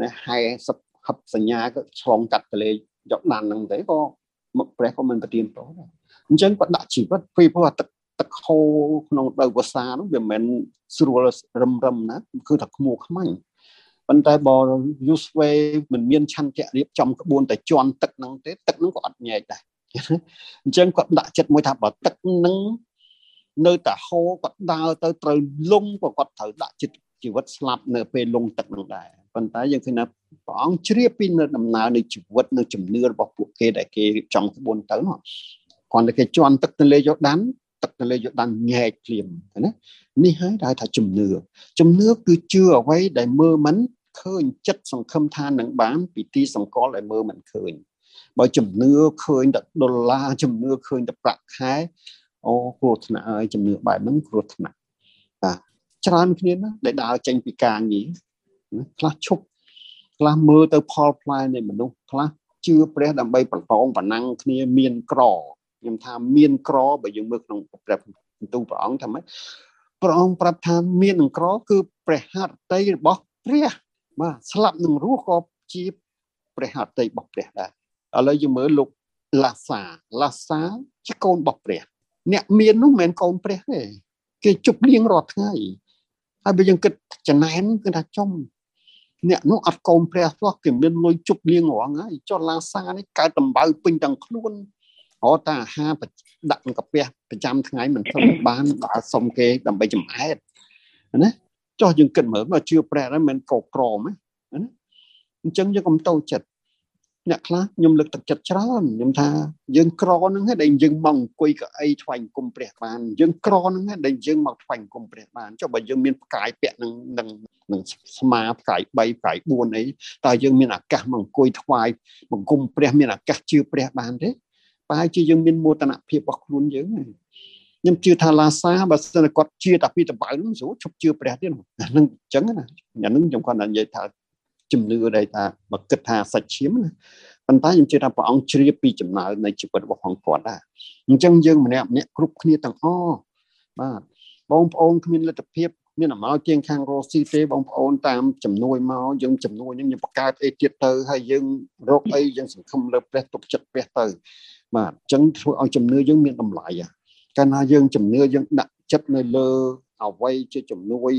ណាហែសហឹបសញ្ញាក៏ឆ្លងកាត់ទលេយកដានហ្នឹងទេក៏ព្រះក៏មិនប្រទានពរដែរអញ្ចឹងគាត់ដាក់ជីវិតពីព្រោះទឹកទឹកហូរក្នុងដៅវសានោះវាមិនមែនស្រួលរឹមរឹមណាគឺថាខ្មួខ្មាញ់ ប៉ុន្តែបើ use way មិនមានឆន្ទៈរៀបចំក្បួនតែជន់ទឹកហ្នឹងទេទឹកហ្នឹងក៏អត់ញែកដែរអញ្ចឹងគាត់ដាក់ចិត្តមួយថាបើទឹកហ្នឹងនៅតែហូរគាត់ដើរទៅត្រូវលងក៏គាត់ត្រូវដាក់ចិត្តជីវិតស្លាប់នៅពេលលងទឹកហ្នឹងដែរប៉ុន្តែយើងឃើញថាព្រះអង្គជ្រាបពីនៅដំណើរនៃជីវិតនៅជំនឿរបស់ពួកគេដែលគេរៀបចំក្បួនទៅនោះគាត់តែគេជន់ទឹកទន្លេយ៉ូដានទឹកទៅលើយកដានញែកភ្លាមណានេះហើយដែលថាជំនឿជំនឿគឺជឿអ្វីដែលមើលមិន ឃើញចិត្តសង្ឃឹមថានឹងបានពីទីសង្កលដែលមើលមិនឃើញបើជំនឿឃើញតែដុល្លារជំនឿឃើញតែប្រាក់ខែអូគ្រោះថ្នាក់ហើយជំនឿបែបហ្នឹងគ្រោះថ្នាក់បាទច្រើនគ្នាណាដែលដើរចេញពីការងារខ្លះឈប់ខ្លះមើលទៅផលផ្លែនៃមនុស្សខ្លះជឿព្រះដើម្បីប្រតងបណ្ណាំងគ្នាមានក្រខ្ញុំថាមានក្របើយើងមើលក្នុងព្រះបន្ទូលព្រះអង្គថាម៉េចព្រះអង្គប្រាប់ថាមាននឹងក្រគឺព្រះហឫទ័យរបស់ព្រះ បាទស្លាប់នឹងរស់ក៏ជាព្រះហឫទ័យរបស់ព្រះដែរឥឡូវយើងមើលលោកឡាសាឡាសាជាកូនរបស់ព្រះ អ្នកមាននោះមិនមែនកូនព្រះទេគេជប់លៀងរាល់ថ្ងៃហើយបើយើងគិតចំណែនគឺថាចំអ្នកនោះអត់កូនព្រះសោះគេមានលុយជប់លៀងរងហើយចុះឡាសានេះកើតដំបៅពេញទាំងខ្លួនរត់តែអាហារដាក់ក្នុងកាពះប្រចាំថ្ងៃមិនធំបានដល់សុំគេដើម្បីចំអែតណា ចុះយើងគិតមើលមកជឿព្រះហ្នឹងមិនកោក្រមណាអញ្ចឹងយើងកុំតូចចិត្តអ្នកខ្លះខ្ញុំលើកទឹកចិត្តច្រើនខ្ញុំថាយើងក្រហ្នឹងឯងដែលយើងមកអង្គុយកៅអីថ្វាយគុំព្រះបានយើងក្រហ្នឹងឯងដែលយើងមកថ្វាយគុំព្រះបានចុះបើយើងមានផ្កាយពាក់នឹងនឹងនឹងស្មាផ្កាយ3ផ្កាយ4អីតើយើងមានឱកាសមកអង្គុយថ្វាយបង្គំព្រះមានឱកាសជឿព្រះបានទេប្រហែលជាយើងមានមោទនភាពរបស់ខ្លួនយើង ខ្ញុំជឿថាឡាសាបើសិនគាត់ជឿតែពីតបៅហ្នឹងស្រួលឈប់ជឿព្រះទៀតហ្នឹងអញ្ចឹងណាអាហ្នឹងខ្ញុំគាត់និយាយថាជំនឿដែលថាមកគិតថាសាច់ឈាមណាប៉ុន្តែខ្ញុំជឿថាព្រះអង្គជ្រាបពីចំណាយនៃជីវិតរបស់ផងគាត់ដែរអញ្ចឹងយើងម្នាក់ម្នាក់គ្រប់គ្នាទាំងអស់បាទបងប្អូនគ្មានលទ្ធភាពមានអំណោយជាងខាងរស់ស៊ីទេបងប្អូនតាមចំនួនមកយើងចំនួនហ្នឹងយើងបង្កើតអីទៀតទៅហើយយើងរកអីយើងសង្ឃឹមលើព្រះទុកចិត្តព្រះទៅបាទអញ្ចឹងធ្វើឲ្យជំនឿយើងមានតម្លៃ កាលណាយើងជំនឿយើងដាក់ចិត្តនៅលើអ្វីជាជំនួយ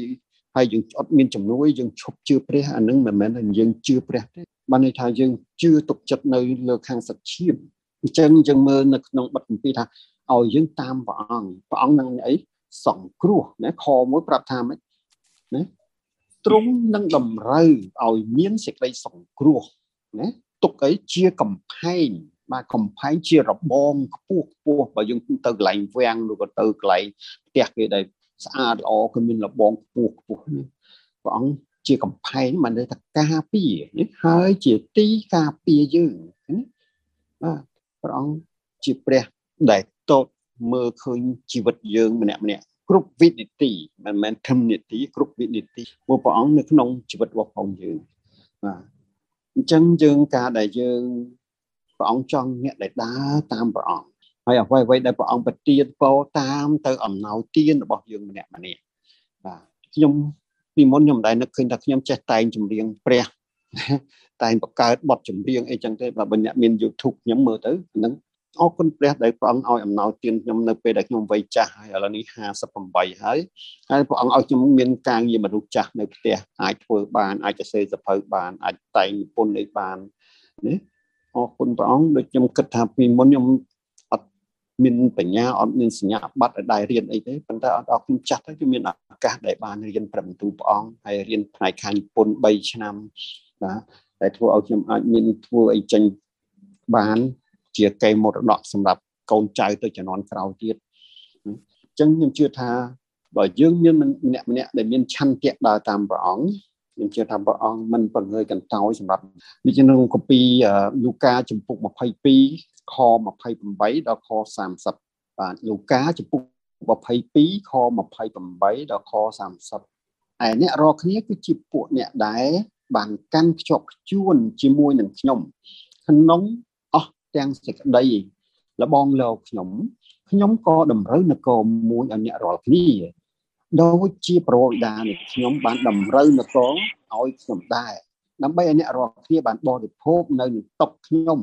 ហើយយើងអត់មានជំនួយយើងឈប់ជឿព្រះអានឹងមិនមែនថាយើងជឿព្រះទេបានន័យថាយើងជឿទុកចិត្តនៅលើខាងសច្ឈាមអញ្ចឹងយើងមើលនៅក្នុងបទគម្ពីរថាឲ្យយើងតាមព្រះអង្គព្រះអង្គនឹងអីសង្គ្រោះណាខមួយប្រាប់ថាម៉េចណាទ្រង់នឹងតម្រូវឲ្យមានសេចក្តីសង្គ្រោះណាទុកអីជាកំផែង បាទកំផែងជារបងខ្ពស់ខ្ពស់បើយើងទៅកន្លែងវាំងឬក៏ទៅកន្លែងផ្ទះគេដែលស្អាតល្អគឺមានលបងខ្ពស់ខ្ពស់នេះព្រះអង្គជាកំផែងមិនន័យថាការពារនេះហើយជាទីការពារយើងណាបាទព្រះអង្គជាព្រះដែលតតមើលឃើញជីវិតយើងម្នាក់ម្នាក់គ្រប់វិនិតិមិនមែនធម្មនិតិគ្រប់វិនិតិព្រោះព្រះអង្គនៅក្នុងជីវិតរបស់ផងយើងបាទអញ្ចឹងយើងការដែលយើង ព្រះអង្គចង់អ្នកដែលដើរតាមព្រះអង្គហើយអ្វីអ្វីដែលព្រះអង្គប្រទានពោតាមទៅអំណោយទានរបស់យើងម្នាក់ម្នាក់បាទខ្ញុំពីមុនខ្ញុំមិនដែលនឹកឃើញថាខ្ញុំចេះតែងចម្រៀងព្រះតែងបង្កើតបទចម្រៀងអីចឹងទេបើអ្នកមាន YouTube ខ្ញុំមើលទៅហ្នឹងអរគុណព្រះដែលព្រះអង្គឲ្យអំណោយទានខ្ញុំនៅពេលដែលខ្ញុំវ័យចាស់ហើយឥឡូវនេះ58ហើយហើយព្រះអង្គឲ្យខ្ញុំមានការងារមនុស្សចាស់នៅផ្ទះអាចធ្វើបានអាចសរសេរសភៅបានអាចតែងនិពន្ធអីបានណា អរគុណព្រះអង្គដូចខ្ញុំគិតថាពីមុនខ្ញុំមានបញ្ញាអត់មានសញ្ញាបត្រដែលរៀនអីទេប៉ុន្តែអត់ដល់ខ្ញុំចាស់ទៅគឺមានឱកាសដែលបានរៀនប្របន្ទូព្រះអង្គហើយរៀនផ្នែកខាងពុន3ឆ្នាំបាទដែលធ្វើឲ្យខ្ញុំអាចមានធ្វើអីចេញបានជាកេរមរតកសម្រាប់កូនចៅទៅជំនាន់ក្រោយទៀតអញ្ចឹងខ្ញុំជឿថាបើយើងមានម្នាក់ម្នាក់ដែលមានឆន្ទៈដើរតាមព្រះអង្គ ខ្ញុំជឿថាព្រះអង្គមិនបង្ហើយកន្តើយសម្រាប់នេះក្នុងកពីលូកាចំពុក22ខ28ដល់ខ30បាទលូកាចំពុក22ខ28ដល់ខ30ឯអ្នករាល់គ្នាគឺជាពួកអ្នកដែលបានកាន់ភ្ជាប់ខ្ជួនជាមួយនឹងខ្ញុំក្នុងអស់ទាំងសេចក្តីលបងលោកខ្ញុំខ្ញុំក៏តម្រូវនគរមួយឲ្យអ្នករាល់គ្នា ដូចជាប្រវត្តិដានៃខ្ញុំបានតម្រូវនគរឲ្យខ្ញុំដែរដើម្បីឲ្យអ្នករាល់គ្នាបានបរិភោគនៅនឹងតុខ្ញុំ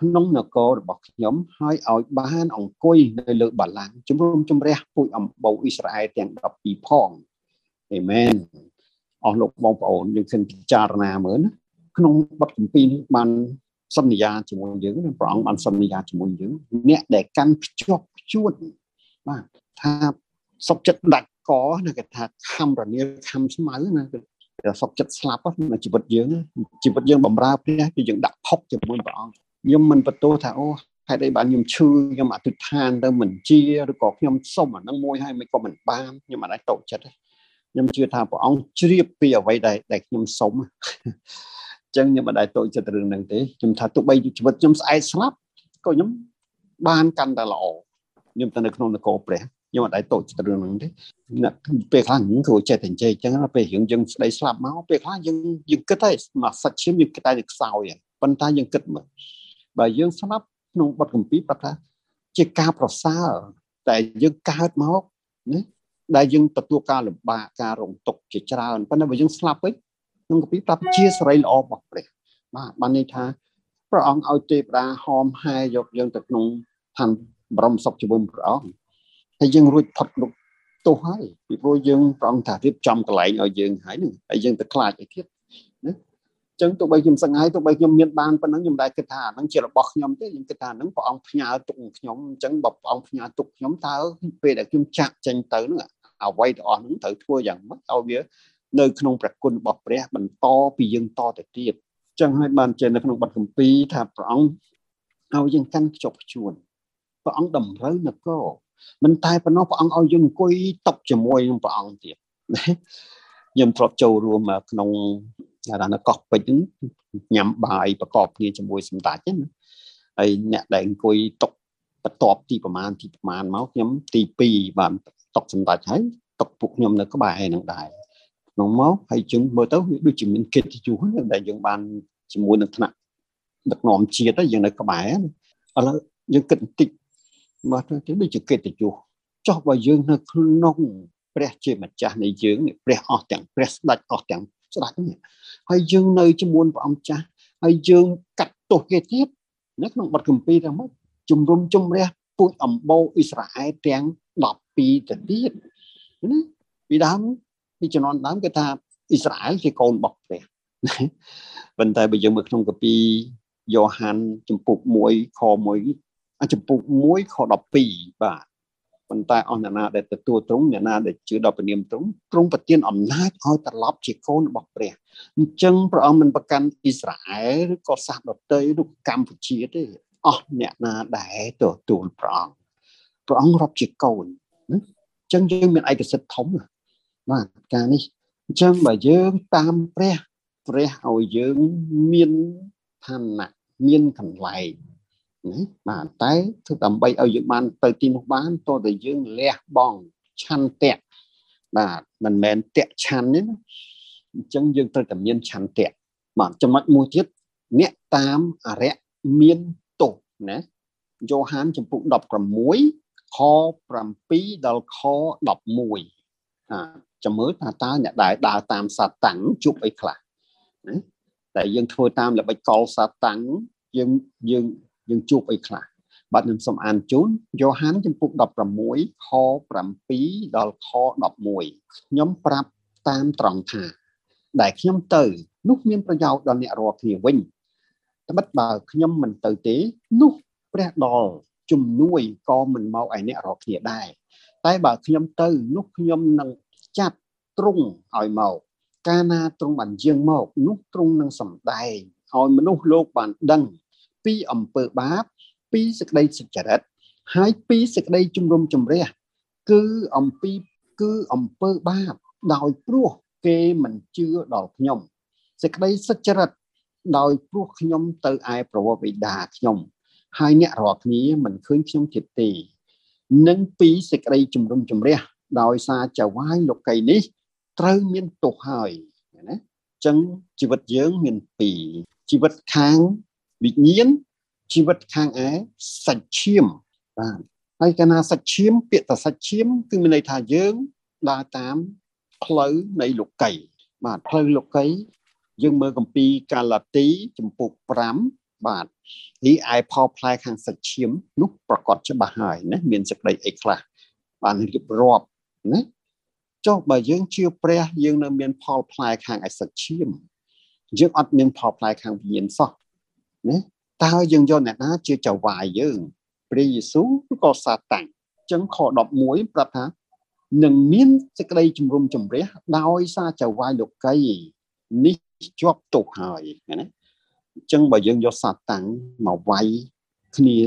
ក្នុងនគររបស់ខ្ញុំហើយឲ្យបានអង្គុយនៅលើបល្ល័ង្កជំរុំជម្រះពូជអម្បូរអ៊ីស្រាអែលទាំង12ផងអេមែនអស់លោកបងប្អូនយើងគិតពិចារណាមើលណាក្នុងបទកម្ពីនេះបានសន្យាជាមួយយើងព្រះអង្គបានសន្យាជាមួយយើងអ្នកដែលកាន់ភ្ជាប់ភ្ជួនបាទថាសុខចិត្តដាច់ កណាគេថាខំរនាលខំស្មៅណាគឺសុខចិត្តស្លាប់នៅជីវិតយើងជីវិតយើងបំរើព្រះគឺយើងដាក់ផុកជាមួយព្រះអង្គខ្ញុំមិនបន្ទោសថាអូហេតុអីបានខ្ញុំឈឺខ្ញុំអធិដ្ឋានទៅមិនជាឬក៏ខ្ញុំសុំអានឹងមួយហើយមិនក៏មិនបានខ្ញុំអត់អាចតូចចិត្តខ្ញុំជឿថាព្រះអង្គជ្រាបពីអ្វីដែលដែលខ្ញុំសុំអញ្ចឹងខ្ញុំមិនដែលតូចចិត្តរឿងហ្នឹងទេខ្ញុំថាទោះបីជីវិតខ្ញុំស្អែកស្លាប់ក៏ខ្ញុំបានកាន់តែល្អខ្ញុំទៅនៅក្នុងនគរព្រះ ខ្ញុំអត់ដែរតូចចិត្តរឿងហ្នឹងទេពេលខ្លះគ្រូចេះតែនិយាយអញ្ចឹងពេលរឿងយើងស្ដីស្លាប់មកពេលខ្លះយើងយើងគិតតែមកសាច់ឈាមយើងគិតតែខ្សោយប៉ុន្តែយើងគិតមើលបើយើងស្លាប់ក្នុងបទកម្ពីប្រាប់ថាជាការប្រសើរតែយើងកើតមកណាដែលយើងទទួលការលំបាកការរងទុក្ខជាច្រើនប៉ុន្តែបើយើងស្លាប់វិញក្នុងកម្ពីប្រាប់ជាសេរីល្អរបស់ព្រះបាទបានន័យថាព្រះអង្គឲ្យទេវតាហោមហែយកយើងទៅក្នុងឋានបរមសុខជាមួយព្រះអង្គ ហើយយើងរួចផុតលោកទោសហើយពីព្រោះយើងព្រះអង្គថារៀបចំកន្លែងឲ្យយើងហើយនឹងហើយយើងទៅខ្លាចអីទៀតណាចឹងទោះបីខ្ញុំសង្ហៃទោះបីខ្ញុំមានបានប៉ុណ្ណឹងខ្ញុំដែរគិតថាហ្នឹងជារបស់ខ្ញុំទេខ្ញុំគិតថាហ្នឹងព្រះអង្គផ្ញើទុកខ្ញុំអញ្ចឹងបើព្រះអង្គផ្ញើទុកខ្ញុំតើពេលដែលខ្ញុំចាក់ចេញទៅហ្នឹងអ្វីទាំងអស់ហ្នឹងត្រូវធ្វើយ៉ាងម៉េចឲ្យវានៅក្នុងព្រះគុណរបស់ព្រះបន្តពីយើងតទៅទៀតចឹងហើយបានចេះនៅក្នុងបទកម្ពីថាព្រះអង្គឲ្យយើងកាន់ខ្ជាប់ខ្ជួនព្រះអង្គតម្រូវនគរ មិនតែប៉ុណ្ណោះព្រះអង្គឲ្យយើងអង្គុយតប់ជាមួយនឹងព្រះអង្គទៀតខ្ញុំធ្លាប់ចូលរួមក្នុងថានៅកោះពេជ្រញ៉ាំបាយប្រកបគ្នាជាមួយសម្ដេចណាហើយអ្នកដែលអង្គុយតុកបន្ទាប់ទីប្រមាណទីប្រមាណមកខ្ញុំទី2បានតុកសម្ដេចហើយតុកពួកខ្ញុំនៅក្បែរនឹងដែរក្នុងមកហើយជឹងមើលទៅដូចជាមានកិត្តិយសដែលយើងបានជាមួយនឹងថ្នាក់ដឹកនាំជាតិយើងនៅក្បែរឥឡូវយើងគិតបន្តិច មកទៅដូចជាកិត្តិយសចុះបើយើងនៅក្នុងព្រះជាម្ចាស់នៃយើងព្រះអស់ទាំងព្រះស្ដេចអស់ទាំងស្ដេចនេះហើយយើងនៅជាមួយព្រះអង្គចាស់ហើយយើងកាត់ទោសគេទៀតនៅក្នុងបទកម្ពីទាំងមកជំរុំជំរះពូជអំបូរអ៊ីស្រាអែលទាំង12ទៅទៀតណាពីដើមពីជំនាន់ដើមគេថាអ៊ីស្រាអែលជាកូនរបស់ព្រះប៉ុន្តែបើយើងមើលក្នុងកាពីយ៉ូហានចំពុក1ខ1 ចំពុក1ខ12បាទប៉ុន្តែអស់អ្នកណាដែលទទួលទ្រង់អ្នកណាដែលជឿដល់ព្រះនាមទ្រង់ទ្រង់ប្រទានអំណាចឲ្យត្រឡប់ជាកូនរបស់ព្រះអញ្ចឹងព្រះអង្គមិនប្រកាន់អ៊ីស្រាអែលឬក៏សាសដទៃឬកម្ពុជាទេអស់អ្នកណាដែលទទួលព្រះអង្គព្រះអង្គរាប់ជាកូនអញ្ចឹងយើងមានឯកសិទ្ធិធំបាទការនេះអញ្ចឹងបើយើងតាមព្រះព្រះឲ្យយើងមានឋានៈមានកន្លែង ណាបាទតែធ្វើដើម្បីឲ្យយើងបានទៅទីនោះបានតើតែយើងលះបង់ឆន្ទៈបាទមិនមែនតៈឆន្ទទេណាអញ្ចឹងយើងត្រូវតែមានឆន្ទៈបាទចំណុចមួយទៀតអ្នកតាមអរិយមានទោសណាយ៉ូហានចំពុក16ខ7ដល់ខ11អាចាំមើលថាតើអ្នកដែលដើរតាមសាតាំងជួបអីខ្លះណាតែយើងធ្វើតាមល្បិចកលសាតាំងយើងយើង យើងជួបអីខ្លះបាទខ្ញុំសូមអានជូនយ៉ូហានចំពុក16ខ7ដល់ខ11ខ្ញុំប្រាប់តាមត្រង់ថា ដែលខ្ញុំទៅនោះមានប្រយោជន៍ដល់អ្នករាល់គ្នាវិញត្បិតបើខ្ញុំមិនទៅទេនោះព្រះដល់ជំនួយក៏មិនមកឲ្យអ្នករាល់គ្នាដែរតែបើខ្ញុំទៅនោះខ្ញុំនឹងចាត់ទ្រង់ឲ្យមកកាលណាទ្រង់បានយាងមកនោះទ្រង់នឹងសម្ដែងឲ្យមនុស្សលោកបានដឹង ពីអំពើបាប ពីសេចក្តីសុចរិតហើយពីសេចក្តីជំរុំជម្រះគឺអំពីគឺអំពើបាបដោយព្រោះគេមិនជឿដល់ខ្ញុំសេចក្តីសុចរិតដោយព្រោះខ្ញុំទៅឯប្រវត្តិបិតាខ្ញុំ ហើយអ្នករាល់គ្នាមិនឃើញខ្ញុំទៀតទេនិងពីសេចក្តីជំរុំជម្រះដោយសារចៅវាយលោកីនេះ ត្រូវមានទោសហើយណាអញ្ចឹងជីវិតយើងមានពីរជីវិតខាង វិញ្ញាណជីវិតខាងឯសាច់ឈាមបាទហើយកាលណាសាច់ឈាម ពាក្យថាសាច់ឈាមគឺមានន័យថាយើងដើរតាមផ្លូវនៃលោកីបាទផ្លូវលោកីយើងមើលកម្ពីកាឡាទីចំពុក5បាទនេះឯផលផ្លែខាងសាច់ឈាមនោះប្រកាសច្បាស់ហើយណាមានសេចក្តីអីខ្លះបានរៀបរាប់ណាចុះបើយើងជឿព្រះយើងនៅមានផលផ្លែខាងឯសាច់ឈាមយើងអត់មានផលផ្លែខាងវិញ្ញាណសោះ ណាតើយើងយកអ្នកណាជាចៅវាយយើងព្រះយេស៊ូវឬក៏សាតាំងអញ្ចឹងខ11ប្រាប់ថានឹងមានសេចក្តីជំរុំជម្រះដោយសារចៅវាយលោកីនេះជាប់ទោសហើយណាអញ្ចឹងបើយើងយកសាតាំងមកវាយគ្នា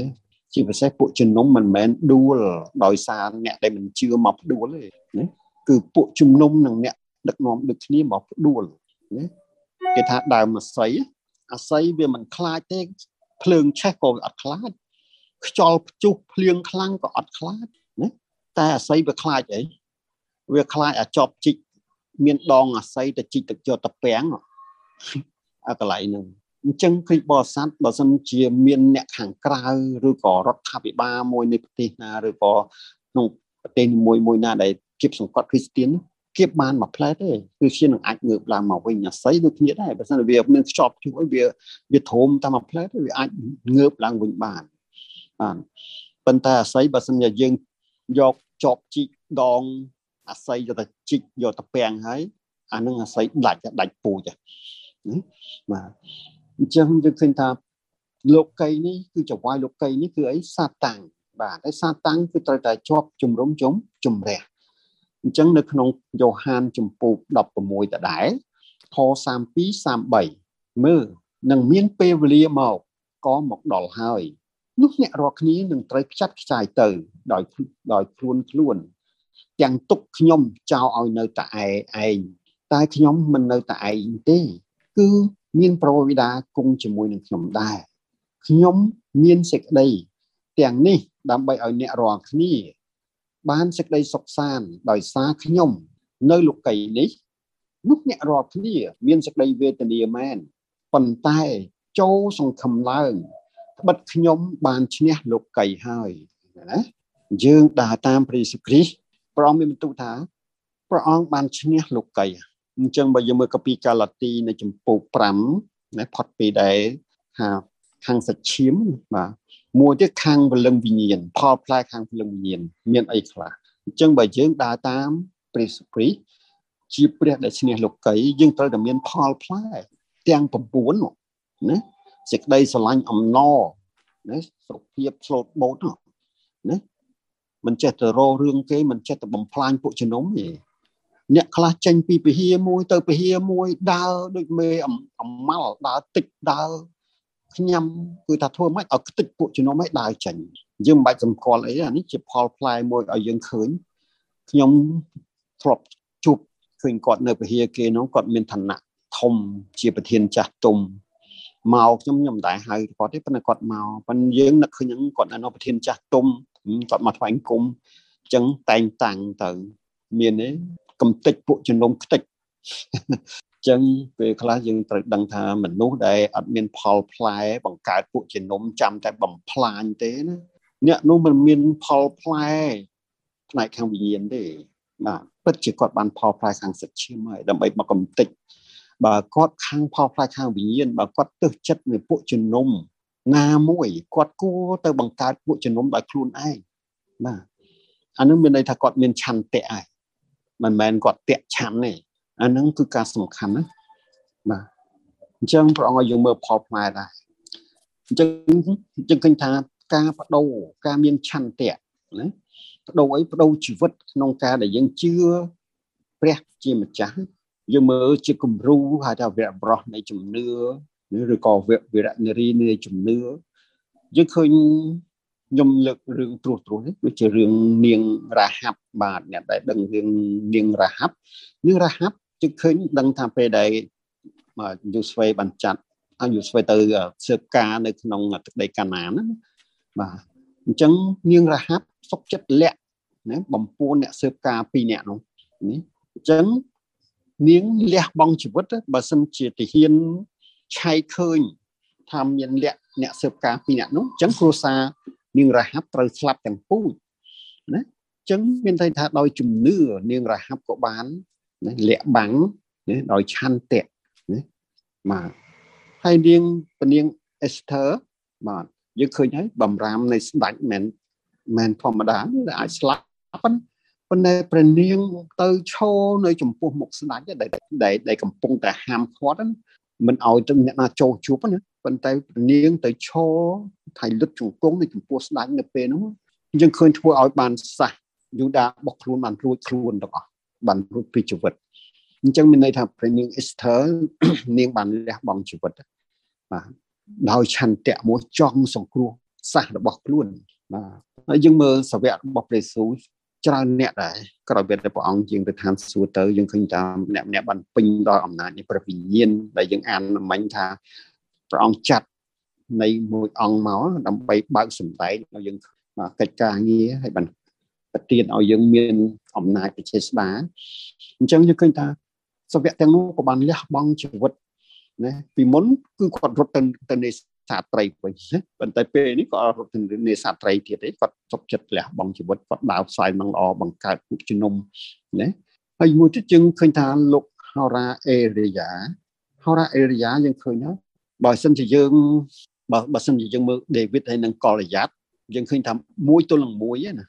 ជាពិសេសពួកជំនុំមិនមែនដួលដោយសារអ្នកដែលមិនជឿមកផ្ដួលទេណាគឺពួកជំនុំនិងអ្នកដឹកនាំដូចគ្នាមកផ្ដួលណាគេថាដើមអាស័យ អាស័យវាមិនខ្លាចទេភ្លើងឆេះក៏អត់ខ្លាចខ្យល់ព្យុះភ្លៀងខ្លាំងក៏អត់ខ្លាចណាតែអាស័យវាខ្លាចអីវាខ្លាចអាចប់ជីកមានដងអាស័យទៅជីកទឹកយកតពាំងអាកន្លែងហ្នឹងអញ្ចឹងគ្រីស្ទបរិស័ទបើសិនជាមានអ្នកខាងក្រៅឬក៏រដ្ឋាភិបាលមួយនៃប្រទេសណាឬក៏ក្នុងប្រទេសមួយមួយណាដែលគៀបសង្កត់គ្រីស្ទៀន គៀបបានមួយផ្លែទេគឺជានឹងអាចងើបឡើងមកវិញអាស័យដូចគ្នាដែរបើសិនវាមានខ្ចប់ជួយវាវាធំតាមមួយផ្លែទេវាអាចងើបឡើងវិញបានបាទប៉ុន្តែអាស័យបើសិនជាយើងយកចប់ជីកដងអាស័យយកទៅជីកយកទៅពាំងហើយអានឹងអាស័យដាច់ដាច់ពូជបាទអញ្ចឹងយើងឃើញថាលោកីនេះគឺចវាយលោកីនេះគឺអីសាតាំងបាទហើយសាតាំងគឺត្រូវតែជាប់ជំរុំជុំជំរះ អញ្ចឹងនៅក្នុងយ៉ូហានជំពូក16ដដែលខ32 33មើលនឹងមានពេលវេលាមកក៏មកដល់ហើយនោះអ្នករាល់គ្នានឹងត្រូវខ្ចាត់ខ្ចាយទៅដោយដោយខ្លួនខ្លួន ទាំងទុកខ្ញុំចោលឲ្យនៅតែឯងតែខ្ញុំមិននៅតែឯងទេ គឺមានប្រវិដាគង់ជាមួយនឹងខ្ញុំដែរខ្ញុំមានសេចក្តីទាំងនេះដើម្បីឲ្យអ្នករាល់គ្នា បានសេចក្តីសុខសាន្តដោយសារខ្ញុំ នៅលោកីនេះនោះអ្នករាល់គ្នា មានសេចក្តីវេទនាមែនប៉ុន្តែចូលសង្ឃឹមឡើងត្បិតខ្ញុំបានឈ្នះលោកីហើយណាយើងដើរតាមព្រះយេស៊ូវគ្រីស្ទព្រះអង្គមានបន្ទូលថាព្រះអង្គបានឈ្នះលោកីអញ្ចឹងបើយើងមើលកាពីកាឡាទីនៅចំពោះ5ណាផុតពីដែលថាខាងសាច់ឈាមបាទ មួយទៀតខាងពលឹងវិញ្ញាណផលផ្លែខាងពលឹងវិញ្ញាណមានអីខ្លះអញ្ចឹងបើយើងដើរតាមព្រះសុគ្រីស្ទជាព្រះដែលឈ្នះលោកីយើងត្រូវតែមានផលផ្លែទាំង9ណាសេចក្តីស្រឡាញ់អំណរណាសុខភាពស្លូតបូតណាមិនចេះទៅរោរឿងគេមិនចេះទៅបំផ្លាញពួកជំនុំទេអ្នកខ្លះចេញពីពហិមួយទៅពហិមួយដើរដូចមេអំម៉ាល់ដើរតិចដើរ ខ្ញុំគឺថាធ្វើម៉េចឲ្យខ្ទេចពួកជំនុំឲ្យដើរចេញយើងមិនបាច់សម្គាល់អីអានេះជាផលផ្លែមួយឲ្យយើងឃើញខ្ញុំធ្លាប់ជួបឃើញគាត់នៅពហិគេនោះគាត់មានឋានៈធំជាប្រធានចាស់ទុំមកខ្ញុំខ្ញុំមិនដែរហៅគាត់ទេប៉ុន្តែគាត់មកប៉ុន្តែយើងនឹកឃើញគាត់នៅប្រធានចាស់ទុំគាត់មកថ្វាយគុំអញ្ចឹងតែងតាំងទៅមានទេកំតិចពួកជំនុំខ្ទេច ចឹងពេលខ្លះយើងត្រូវដឹងថាមនុស្សដែលអត់មានផលផ្លែបង្កើតពួកជំនុំចាំតែបំផ្លាញទេណាអ្នកនោះមិនមានផលផ្លែផ្នែកខាងវិញ្ញាណទេបាទពិតជាគាត់បានផលផ្លែខាងសិទ្ធឈាមហើយដើម្បីមកកំតិចបើគាត់ខាងផលផ្លែខាងវិញ្ញាណបើគាត់ទើសចិត្តនៅពួកជំនុំណាមួយគាត់គួរទៅបង្កើតពួកជំនុំដោយខ្លួនឯងបាទអានឹងមានន័យថាគាត់មានឆន្ទៈហើយមិនមែនគាត់តាក់ឆាន់ទេ អាហ្នឹងគឺការសំខាន់ណាបាទអញ្ចឹងព្រះអង្គឲ្យយើងមើលផលផ្លែដែរអញ្ចឹងយើងឃើញថាការបដូរការមានឆន្ទៈណាបដូរអីបដូរជីវិតក្នុងការដែលយើងជឿព្រះជាម្ចាស់យើងមើលជាគំរូហៅថាវរៈបរោះនៃជំនឿឬក៏វរៈនារីនៃជំនឿយើងឃើញខ្ញុំលើករឿងត្រួសត្រាសនេះដូចជារឿងនាងរ៉ាហាប់បាទអ្នកដែលដឹងរឿងនាងរ៉ាហាប់នាងរ៉ាហាប់ ជឹកឃើញដឹងថាពេលដែលយូស្វេបានចាត់ឲ្យយូស្វេទៅស៊ើបការនៅក្នុងទឹកដីកាណានណាបាទអញ្ចឹងនាងរ៉ាហាប់សុកចិត្តលាក់ណាបំពួនអ្នកស៊ើបការពីរអ្នកនោះនេះអញ្ចឹងនាងលះបង់ជីវិតបើសិនជាទាហានឆៃឃើញថាមានលក្ខអ្នកស៊ើបការពីរអ្នកនោះអញ្ចឹងគ្រួសារនាងរហាប់ត្រូវស្លាប់ទាំងពូជណាអញ្ចឹងមានន័យថាដោយជំនឿនាងរហាប់ក៏បាន ណាលាក់បាំងណាដោយឆន្ទៈណាបាទហើយនាងពនាងអេសធើបាទយើងឃើញហើយបំរាមនៃស្ដេចមិនមិនធម្មតាដែលអាចស្លាប់ប៉ុន្តែព្រះនាងទៅឈរនៅចំពោះមុខស្ដេចដែលដែលកំពុងតែហាមឃាត់មិនឲ្យទៅអ្នកណាចូលជួបណាប៉ុន្តែព្រះនាងទៅឈរថៃលុតជង្គង់នៅចំពោះស្ដេចនៅពេលនោះយើងឃើញធ្វើឲ្យបានសះយូដាបោះខ្លួនបានរួចខ្លួនទាំងអស់ បានរួចពីជីវិតអញ្ចឹងមានន័យថាព្រះនាងអេសធើនាងបានលះបង់ជីវិតបាទដោយឆន្ទៈមួយចង់សង្គ្រោះសាសរបស់ខ្លួនបាទហើយយើងមើលសាវករបស់ព្រះយេស៊ូវច្រើនអ្នកដែរក្រោយពេលដែលព្រះអង្គជាងទៅឋានសួគ៌ទៅយើងឃើញថាម្នាក់ម្នាក់បានពេញដោយអំណាចនៃព្រះវិញ្ញាណដែលយើងអានមិញថាព្រះអង្គចាត់នៃមួយអង្គមកដើម្បីបើកសម្ដែងឲ្យយើងកិច្ចការងារហើយបានប្រទានឲ្យយើងមាន អំណាចវិជាស្ដាអញ្ចឹងយើងឃើញថាសវៈទាំងនោះក៏បានលះបង់ជីវិតណាពីមុនគឺគាត់រត់ទៅទៅនេសាទត្រីវិញណាប៉ុន្តែពេលនេះក៏រត់ទៅនេសាទត្រីទៀតទេគាត់សុខចិត្តលះបង់ជីវិតគាត់ដើរផ្សាយនឹងល្អបង្កើតពុកជំនុំណាហើយមួយទៀតយើងឃើញថាលោកហោរាអេរីយ៉ាហោរាអេរីយ៉ាយើងឃើញណាបើសិនជាយើងបើបើសិនជាយើងមើលដេវីតហើយនឹងកលរយ៉ាត់យើងឃើញថាមួយទល់នឹងមួយណា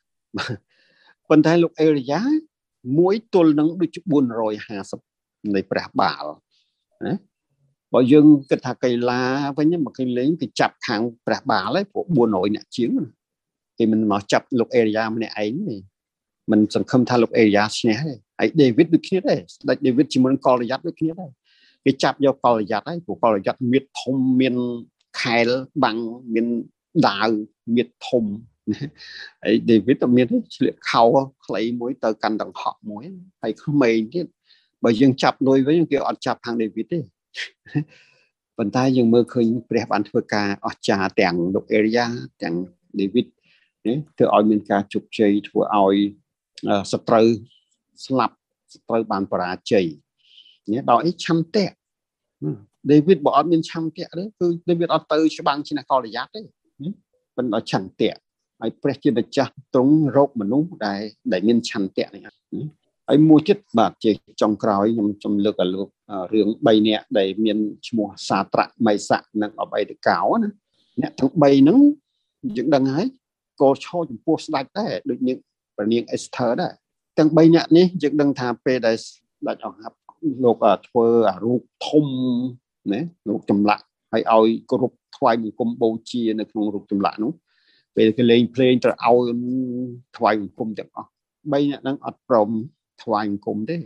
ប៉ុន្តែលោកអេរីយ៉ាមួយទល់នឹងដូច450នៃព្រះបាលណាបើយើងគិតថាកីឡាវិញមកគេលេងគេចាប់ខាងព្រះបាលហើយព្រោះ400អ្នកជាងគេមិនមកចាប់លោកអេរីយ៉ាម្នាក់ឯងទេមិនសង្ឃឹមថាលោកអេរីយ៉ាឈ្នះទេហើយដេវីតដូចគ្នាដែរស្ដេចដេវីតជាមួយកលរយ៉ាត់ដូចគ្នាដែរគេចាប់យកកលរយ៉ាត់ហើយព្រោះកលរយ៉ាត់មានធំមានខែលបាំងមានដាវមានធំ ហើយដេវីតក៏មានឆ្លៀកខោខ្លីមួយទៅកាន់ដង្ហក់មួយហើយក្មេងទៀតបើយើងចាប់លុយវិញគេអត់ចាប់ខាងដេវីតទេប៉ុន្តែយើងមើលឃើញព្រះបានធ្វើការអស្ចារ្យទាំងលោកអេរីយ៉ាទាំងដេវីតនេះធ្វើឲ្យមានការជោគជ័យធ្វើឲ្យសត្រូវស្លាប់សត្រូវបានបរាជ័យនេះដោយអីឆន្ទៈដេវីតបើអត់មានឆន្ទៈទេគឺដេវីតអត់ទៅច្បាំងឈ្នះកលយ៉ាត់ទេប៉ុន្តែឆន្ទៈ ហើយព្រះជាម្ចាស់ទ្រង់រកមនុស្សដែលដែលមានឆន្ទៈនេះហើយមួយទៀតបាទជាចុងក្រោយខ្ញុំខ្ញុំលើកឲ្យលោករឿង3នាក់ដែលមានឈ្មោះសាត្រៈមៃស័កនិងអបេតកោណាអ្នកទាំង3ហ្នឹងយើងដឹងហើយកោឈរចំពោះស្ដេចដែរដូចនាងព្រះនាងអេសធើដែរទាំង3នាក់នេះយើងដឹងថាពេលដែលស្ដេចអង្ហាប់លោកធ្វើអារូបធំណាលោកចម្លាក់ហើយឲ្យគ្រប់ថ្វាយបង្គំបូជានៅក្នុងរូបចម្លាក់នោះ ពេលគេលេងភ្លេងត្រូវឲ្យថ្វាយបង្គំទាំងអស់3នាក់ហ្នឹងអត់ព្រមថ្វាយបង្គំទេ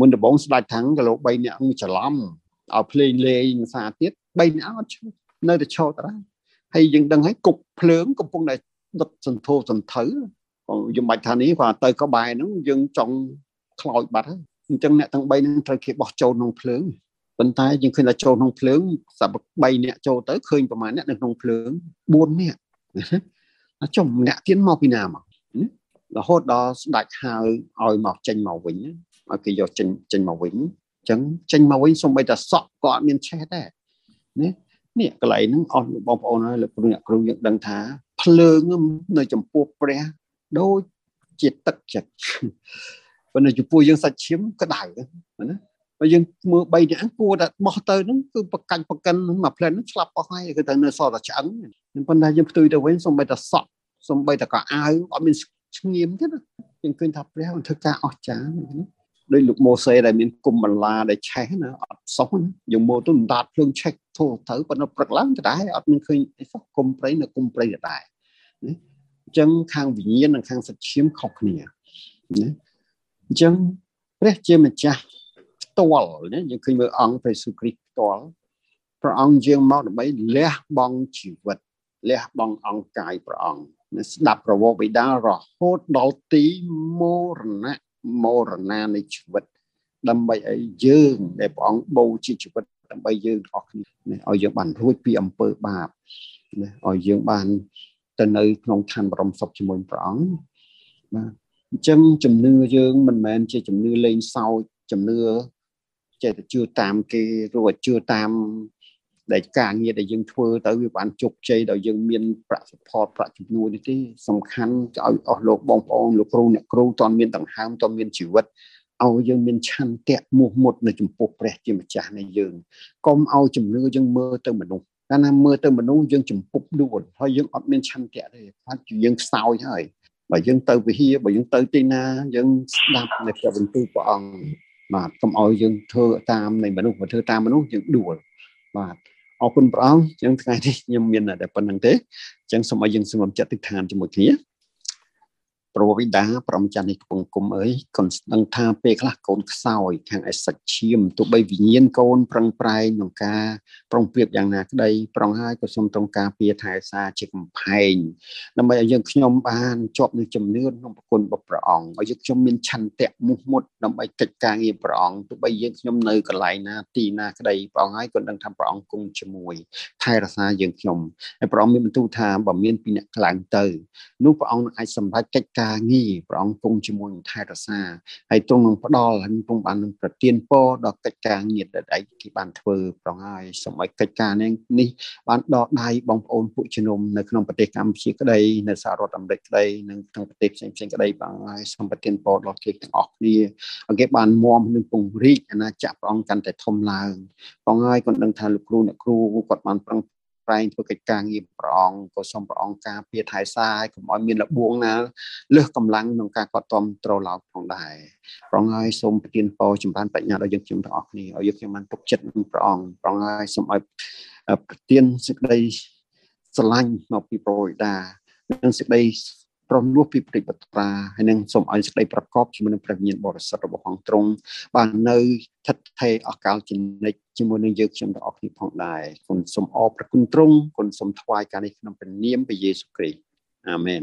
មុនដំបងស្ដេចថាំងក៏លោក3នាក់ច្រឡំឲ្យភ្លេងលេងភាសាទៀត3នាក់អត់ឈប់នៅតែឈរតាហើយយើងដឹងហើយគប់ភ្លើងកំពុងតែដុតសន្ធោសន្ធៅយើងបាច់ថានេះគាត់ទៅក្បែរហ្នឹងយើងចង់ខ្លោចបាត់ហើយអញ្ចឹងអ្នកទាំង3ហ្នឹងត្រូវគេបោះចូលក្នុងភ្លើងប៉ុន្តែយើងឃើញថាចូលក្នុងភ្លើងសម្រាប់3នាក់ចូលទៅឃើញប្រហែលអ្នកនៅក្នុងភ្លើង4នាក់ ចុះម្នាក់ទៀតមកពីណាមករហូតដល់ស្ដាច់ហៅឲ្យមកចេញមកវិញឲ្យគេយកចេញចេញមកវិញអញ្ចឹងចេញមកវិញសូម្បីតែសក់ក៏អត់មានឆេះដែរណានេះកន្លែងហ្នឹងអស់បងប្អូនហើយលោកគ្រូអ្នកគ្រូយើងដឹងថាភ្លើងនៅចំពោះព្រះដូចជាទឹកចិត្តប៉ុន្តែចំពោះយើងសាច់ឈាមក្តៅណាបើយើងមើល3នាក់គួរតែបោះទៅហ្នឹងគឺបកាច់បកិនមួយផ្លែនហ្នឹងឆ្លាប់អស់ហើយគឺទៅនៅសល់តែឆ្អឹងប៉ុន្តែយើងផ្ទុយទៅវិញសំបីតែសក់ សំបីតែកៅអាវអត់មានស្ងៀមទេណាយើងឃើញថាព្រះបានធ្វើការអស្ចារ្យណាដោយលោកម៉ូសេដែលមានគុំបន្លាដែលឆេះណាអត់សោះណាយើងមើលទៅដាតភ្លើងឆេះធូរទៅប៉ុន្តែព្រឹកឡើងដដែលអត់មានឃើញអីសោះគុំព្រៃនៅគុំព្រៃដដែលណាអញ្ចឹងខាងវិញ្ញាណនិងខាងសច្ឈាមខុសគ្នាណាអញ្ចឹងព្រះជាម្ចាស់ផ្ទាល់ណាយើងឃើញមើលអង្គព្រះយេស៊ូវគ្រីស្ទផ្ទាល់ព្រះអង្គយាងមកដើម្បីលះបង់ជីវិតលះបង់អង្គកាយព្រះអង្គ ស្ដាប់ប្រវោបិតារហូតដល់ទីមរណៈមរណានៃជីវិត ដើម្បីឲ្យយើងដែលព្រះអង្គបូជាជីវិតដើម្បីយើងទាំងអស់គ្នាឲ្យយើងបានរួចពីអំពើបាបឲ្យយើងបានទៅនៅក្នុងឋានបរមសុខជាមួយព្រះអង្គបាទអញ្ចឹងជំនឿយើងមិនមែនជាជំនឿលេងសើចជំនឿចេះតែជឿតាមគេឬក៏ជឿតាម ដែលការងារដែលយើងធ្វើទៅវាបានជោគជ័យដោយយើងមានប្រាក់ support ប្រាក់ជំនួយនេះទេសំខាន់ឲ្យអស់លោកបងប្អូនលោកគ្រូអ្នកគ្រូតន់មានដង្ហើមតន់មានជីវិតឲ្យយើងមានឆន្ទៈមោះមុតនៅចំពោះព្រះជាម្ចាស់នៃយើងកុំឲ្យជំនឿយើងមើលទៅមនុស្សកាលណាមើលទៅមនុស្សយើងចំពុកដួលហើយយើងអត់មានឆន្ទៈទេខ្លាចយើងខ្សោយហើយបើយើងទៅវិហារបើយើងទៅទីណាយើងស្ដាប់នៅព្រះបន្ទូលព្រះអង្គបាទកុំឲ្យយើងធ្វើតាមនៃមនុស្សបើធ្វើតាមមនុស្សយើងដួលបាទ អរគុណព្រះអង្គអញ្ចឹងថ្ងៃនេះខ្ញុំមានតែប៉ុណ្្នឹងទេអញ្ចឹងសូមឲ្យយើងសម្រុំចិត្តទិដ្ឋានជាមួយគ្នា ប្រវិដាប្រមចាស់នេះកំពុងគុំអើយកូនដឹងថាពេលខ្លះកូនខ្សោយខាងឯសាច់ឈាមទោះបីវិញ្ញាណកូនប្រឹងប្រែងក្នុងការប្រុងប្រៀបយ៉ាងណាក្តីប្រងហើយក៏សូមទ្រង់ការពារថែសារជាកំផែងដើម្បីឲ្យយើងខ្ញុំបានជាប់នឹងជំនឿក្នុងប្រគុណរបស់ព្រះអង្គឲ្យយើងខ្ញុំមានឆន្ទៈមុះមុតដើម្បីកិច្ចការងារព្រះអង្គទោះបីយើងខ្ញុំនៅកន្លែងណាទីណាក្តីព្រះអង្គហើយក៏ដឹងថាព្រះអង្គគង់ជាមួយថែរក្សាយើងខ្ញុំហើយព្រះអង្គមានបន្ទូលថាបើមានពីអ្នកខ្លាំងទៅនោះព្រះអង្គនឹងអាចសម្រេចកិច្ចការងារព្រះអង្គគង់ជាមួយនឹងថែរក្សាហើយទ្រង់នឹងផ្ដល់ហើយទ្រង់បាននឹងប្រទានពរដល់កិច្ចការងារដែលឯងគេបានធ្វើប្រងហើយសូមឲ្យកិច្ចការនេះនេះបានដកដៃបងប្អូនពួកជំនុំនៅក្នុងប្រទេសកម្ពុជាក្តីនៅសហរដ្ឋអាមេរិកក្តីនិងក្នុងប្រទេសផ្សេងផ្សេងក្តីបងហើយសូមប្រទានពរដល់គេទាំងអស់គ្នាឲ្យគេបានមមនឹងពង្រីកអាណាចក្រព្រះអង្គកាន់តែធំឡើងបងហើយគាត់ដឹងថាលោកគ្រូអ្នកគ្រូគាត់បានប្រឹង ប្រែងធ្វើកិច្ចការងារព្រះអង្គក៏សូមព្រះអង្គការពារថែសាឲ្យកុំឲ្យមានលបួងណាលើសកម្លាំងក្នុងការកត់តំត្រឡោកផងដែរព្រះអង្គហើយសូមប្រទានពរចម្រើនបញ្ញាដល់យើងខ្ញុំទាំងអស់គ្នាឲ្យយើងខ្ញុំបានទុកចិត្តនឹងព្រះអង្គព្រះអង្គហើយសូមឲ្យប្រទានសេចក្តីស្រឡាញ់មកពីព្រះបិតានិងសេចក្តី ប្រមលោះពីព្រះបត្រាហើយនឹងសូមឲ្យសេចក្តីប្រកបជាមួយនឹងព្រះវិញ្ញាណបរិសុទ្ធរបស់អង្គទ្រង់បាននៅឋិតថេរអកាលជានិច្ចជាមួយនឹងយើងខ្ញុំទាំងអស់គ្នាផងដែរគុណសូមអរព្រគុណទ្រង់គុណសូមថ្វាយការនេះក្នុងព្រះនាមព្រះយេស៊ូវគ្រីស្ទអាមែន